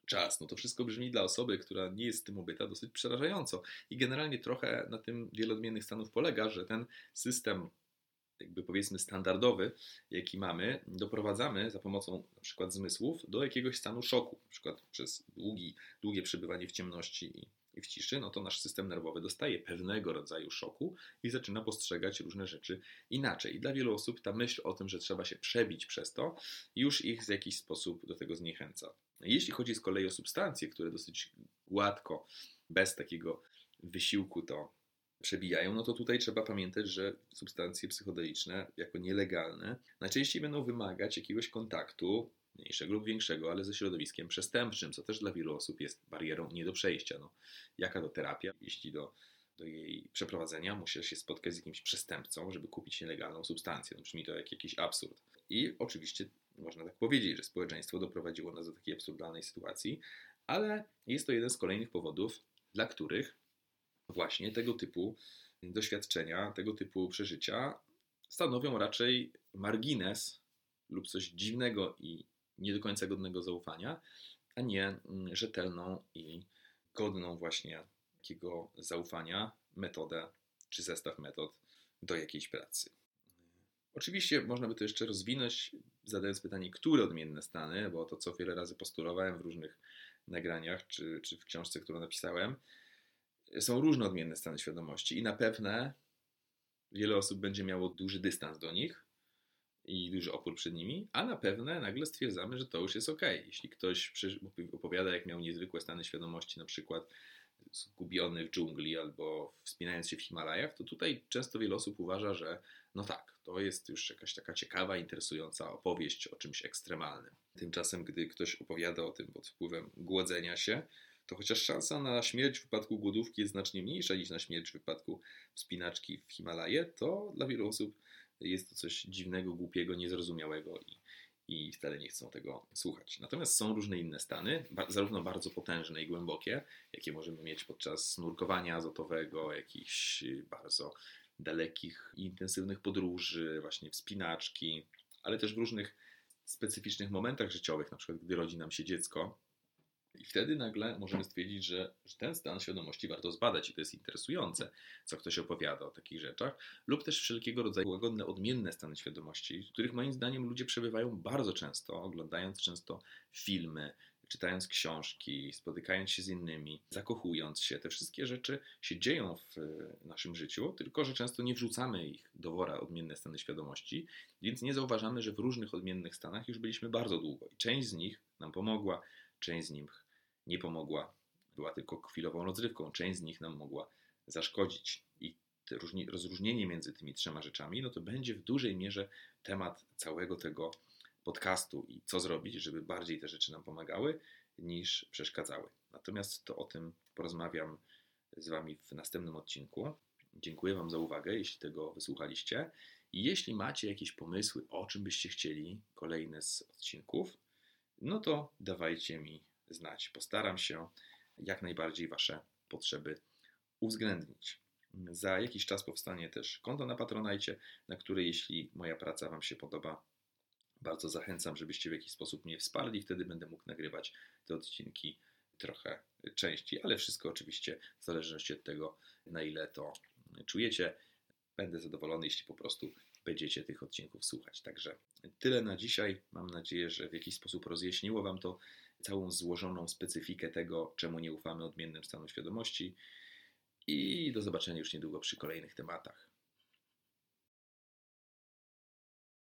czas. No to wszystko brzmi dla osoby, która nie jest tym obyta, dosyć przerażająco. I generalnie trochę na tym wiele odmiennych stanów polega, że ten system jakby powiedzmy standardowy, jaki mamy, doprowadzamy za pomocą na przykład zmysłów do jakiegoś stanu szoku, na przykład przez długi, długie przebywanie w ciemności i i w ciszy, no to nasz system nerwowy dostaje pewnego rodzaju szoku i zaczyna postrzegać różne rzeczy inaczej. I dla wielu osób ta myśl o tym, że trzeba się przebić przez to, już ich w jakiś sposób do tego zniechęca. Jeśli chodzi z kolei o substancje, które dosyć gładko, bez takiego wysiłku to przebijają, no to tutaj trzeba pamiętać, że substancje psychodeliczne, jako nielegalne, najczęściej będą wymagać jakiegoś kontaktu mniejszego lub większego, ale ze środowiskiem przestępczym, co też dla wielu osób jest barierą nie do przejścia. No, jaka to terapia, jeśli do, do jej przeprowadzenia musi się spotkać z jakimś przestępcą, żeby kupić nielegalną substancję. No, brzmi to jak jakiś absurd. I oczywiście można tak powiedzieć, że społeczeństwo doprowadziło nas do takiej absurdalnej sytuacji, ale jest to jeden z kolejnych powodów, dla których właśnie tego typu doświadczenia, tego typu przeżycia stanowią raczej margines lub coś dziwnego i nie do końca godnego zaufania, a nie mm, rzetelną i godną właśnie takiego zaufania metodę czy zestaw metod do jakiejś pracy. Oczywiście można by to jeszcze rozwinąć, zadając pytanie, które odmienne stany, bo to co wiele razy postulowałem w różnych nagraniach czy, czy w książce, którą napisałem, są różne odmienne stany świadomości i na pewne wiele osób będzie miało duży dystans do nich, i duży opór przed nimi, a na pewne nagle stwierdzamy, że to już jest ok. Jeśli ktoś opowiada, jak miał niezwykłe stany świadomości, na przykład zgubiony w dżungli albo wspinając się w Himalajach, to tutaj często wiele osób uważa, że no tak, to jest już jakaś taka ciekawa, interesująca opowieść o czymś ekstremalnym. Tymczasem, gdy ktoś opowiada o tym pod wpływem głodzenia się, to chociaż szansa na śmierć w wypadku głodówki jest znacznie mniejsza niż na śmierć w wypadku wspinaczki w Himalaje, to dla wielu osób jest to coś dziwnego, głupiego, niezrozumiałego i, i wcale nie chcą tego słuchać. Natomiast są różne inne stany, zarówno bardzo potężne i głębokie, jakie możemy mieć podczas nurkowania azotowego, jakichś bardzo dalekich i intensywnych podróży, właśnie wspinaczki, ale też w różnych specyficznych momentach życiowych, na przykład gdy rodzi nam się dziecko, i wtedy nagle możemy stwierdzić, że, że, ten stan świadomości warto zbadać i to jest interesujące, co ktoś opowiada o takich rzeczach, lub też wszelkiego rodzaju łagodne, odmienne stany świadomości, w których moim zdaniem ludzie przebywają bardzo często, oglądając często filmy, czytając książki, spotykając się z innymi, zakochując się. Te wszystkie rzeczy się dzieją w naszym życiu, tylko że często nie wrzucamy ich do wora odmienne stany świadomości, więc nie zauważamy, że w różnych odmiennych stanach już byliśmy bardzo długo i część z nich nam pomogła, część z nich nie pomogła, była tylko chwilową rozrywką, część z nich nam mogła zaszkodzić. I rozróżnienie między tymi trzema rzeczami, no to będzie w dużej mierze temat całego tego podcastu i co zrobić, żeby bardziej te rzeczy nam pomagały niż przeszkadzały. Natomiast to o tym porozmawiam z Wami w następnym odcinku. Dziękuję Wam za uwagę, jeśli tego wysłuchaliście. I jeśli macie jakieś pomysły, o czym byście chcieli kolejne z odcinków, no to dawajcie mi znać. Postaram się jak najbardziej Wasze potrzeby uwzględnić. Za jakiś czas powstanie też konto na Patronajcie, na które jeśli moja praca Wam się podoba, bardzo zachęcam, żebyście w jakiś sposób mnie wsparli. Wtedy będę mógł nagrywać te odcinki trochę częściej, ale wszystko oczywiście w zależności od tego, na ile to czujecie. Będę zadowolony, jeśli po prostu będziecie tych odcinków słuchać. Także tyle na dzisiaj. Mam nadzieję, że w jakiś sposób rozjaśniło Wam to całą złożoną specyfikę tego, czemu nie ufamy odmiennym stanom świadomości. I do zobaczenia już niedługo przy kolejnych tematach.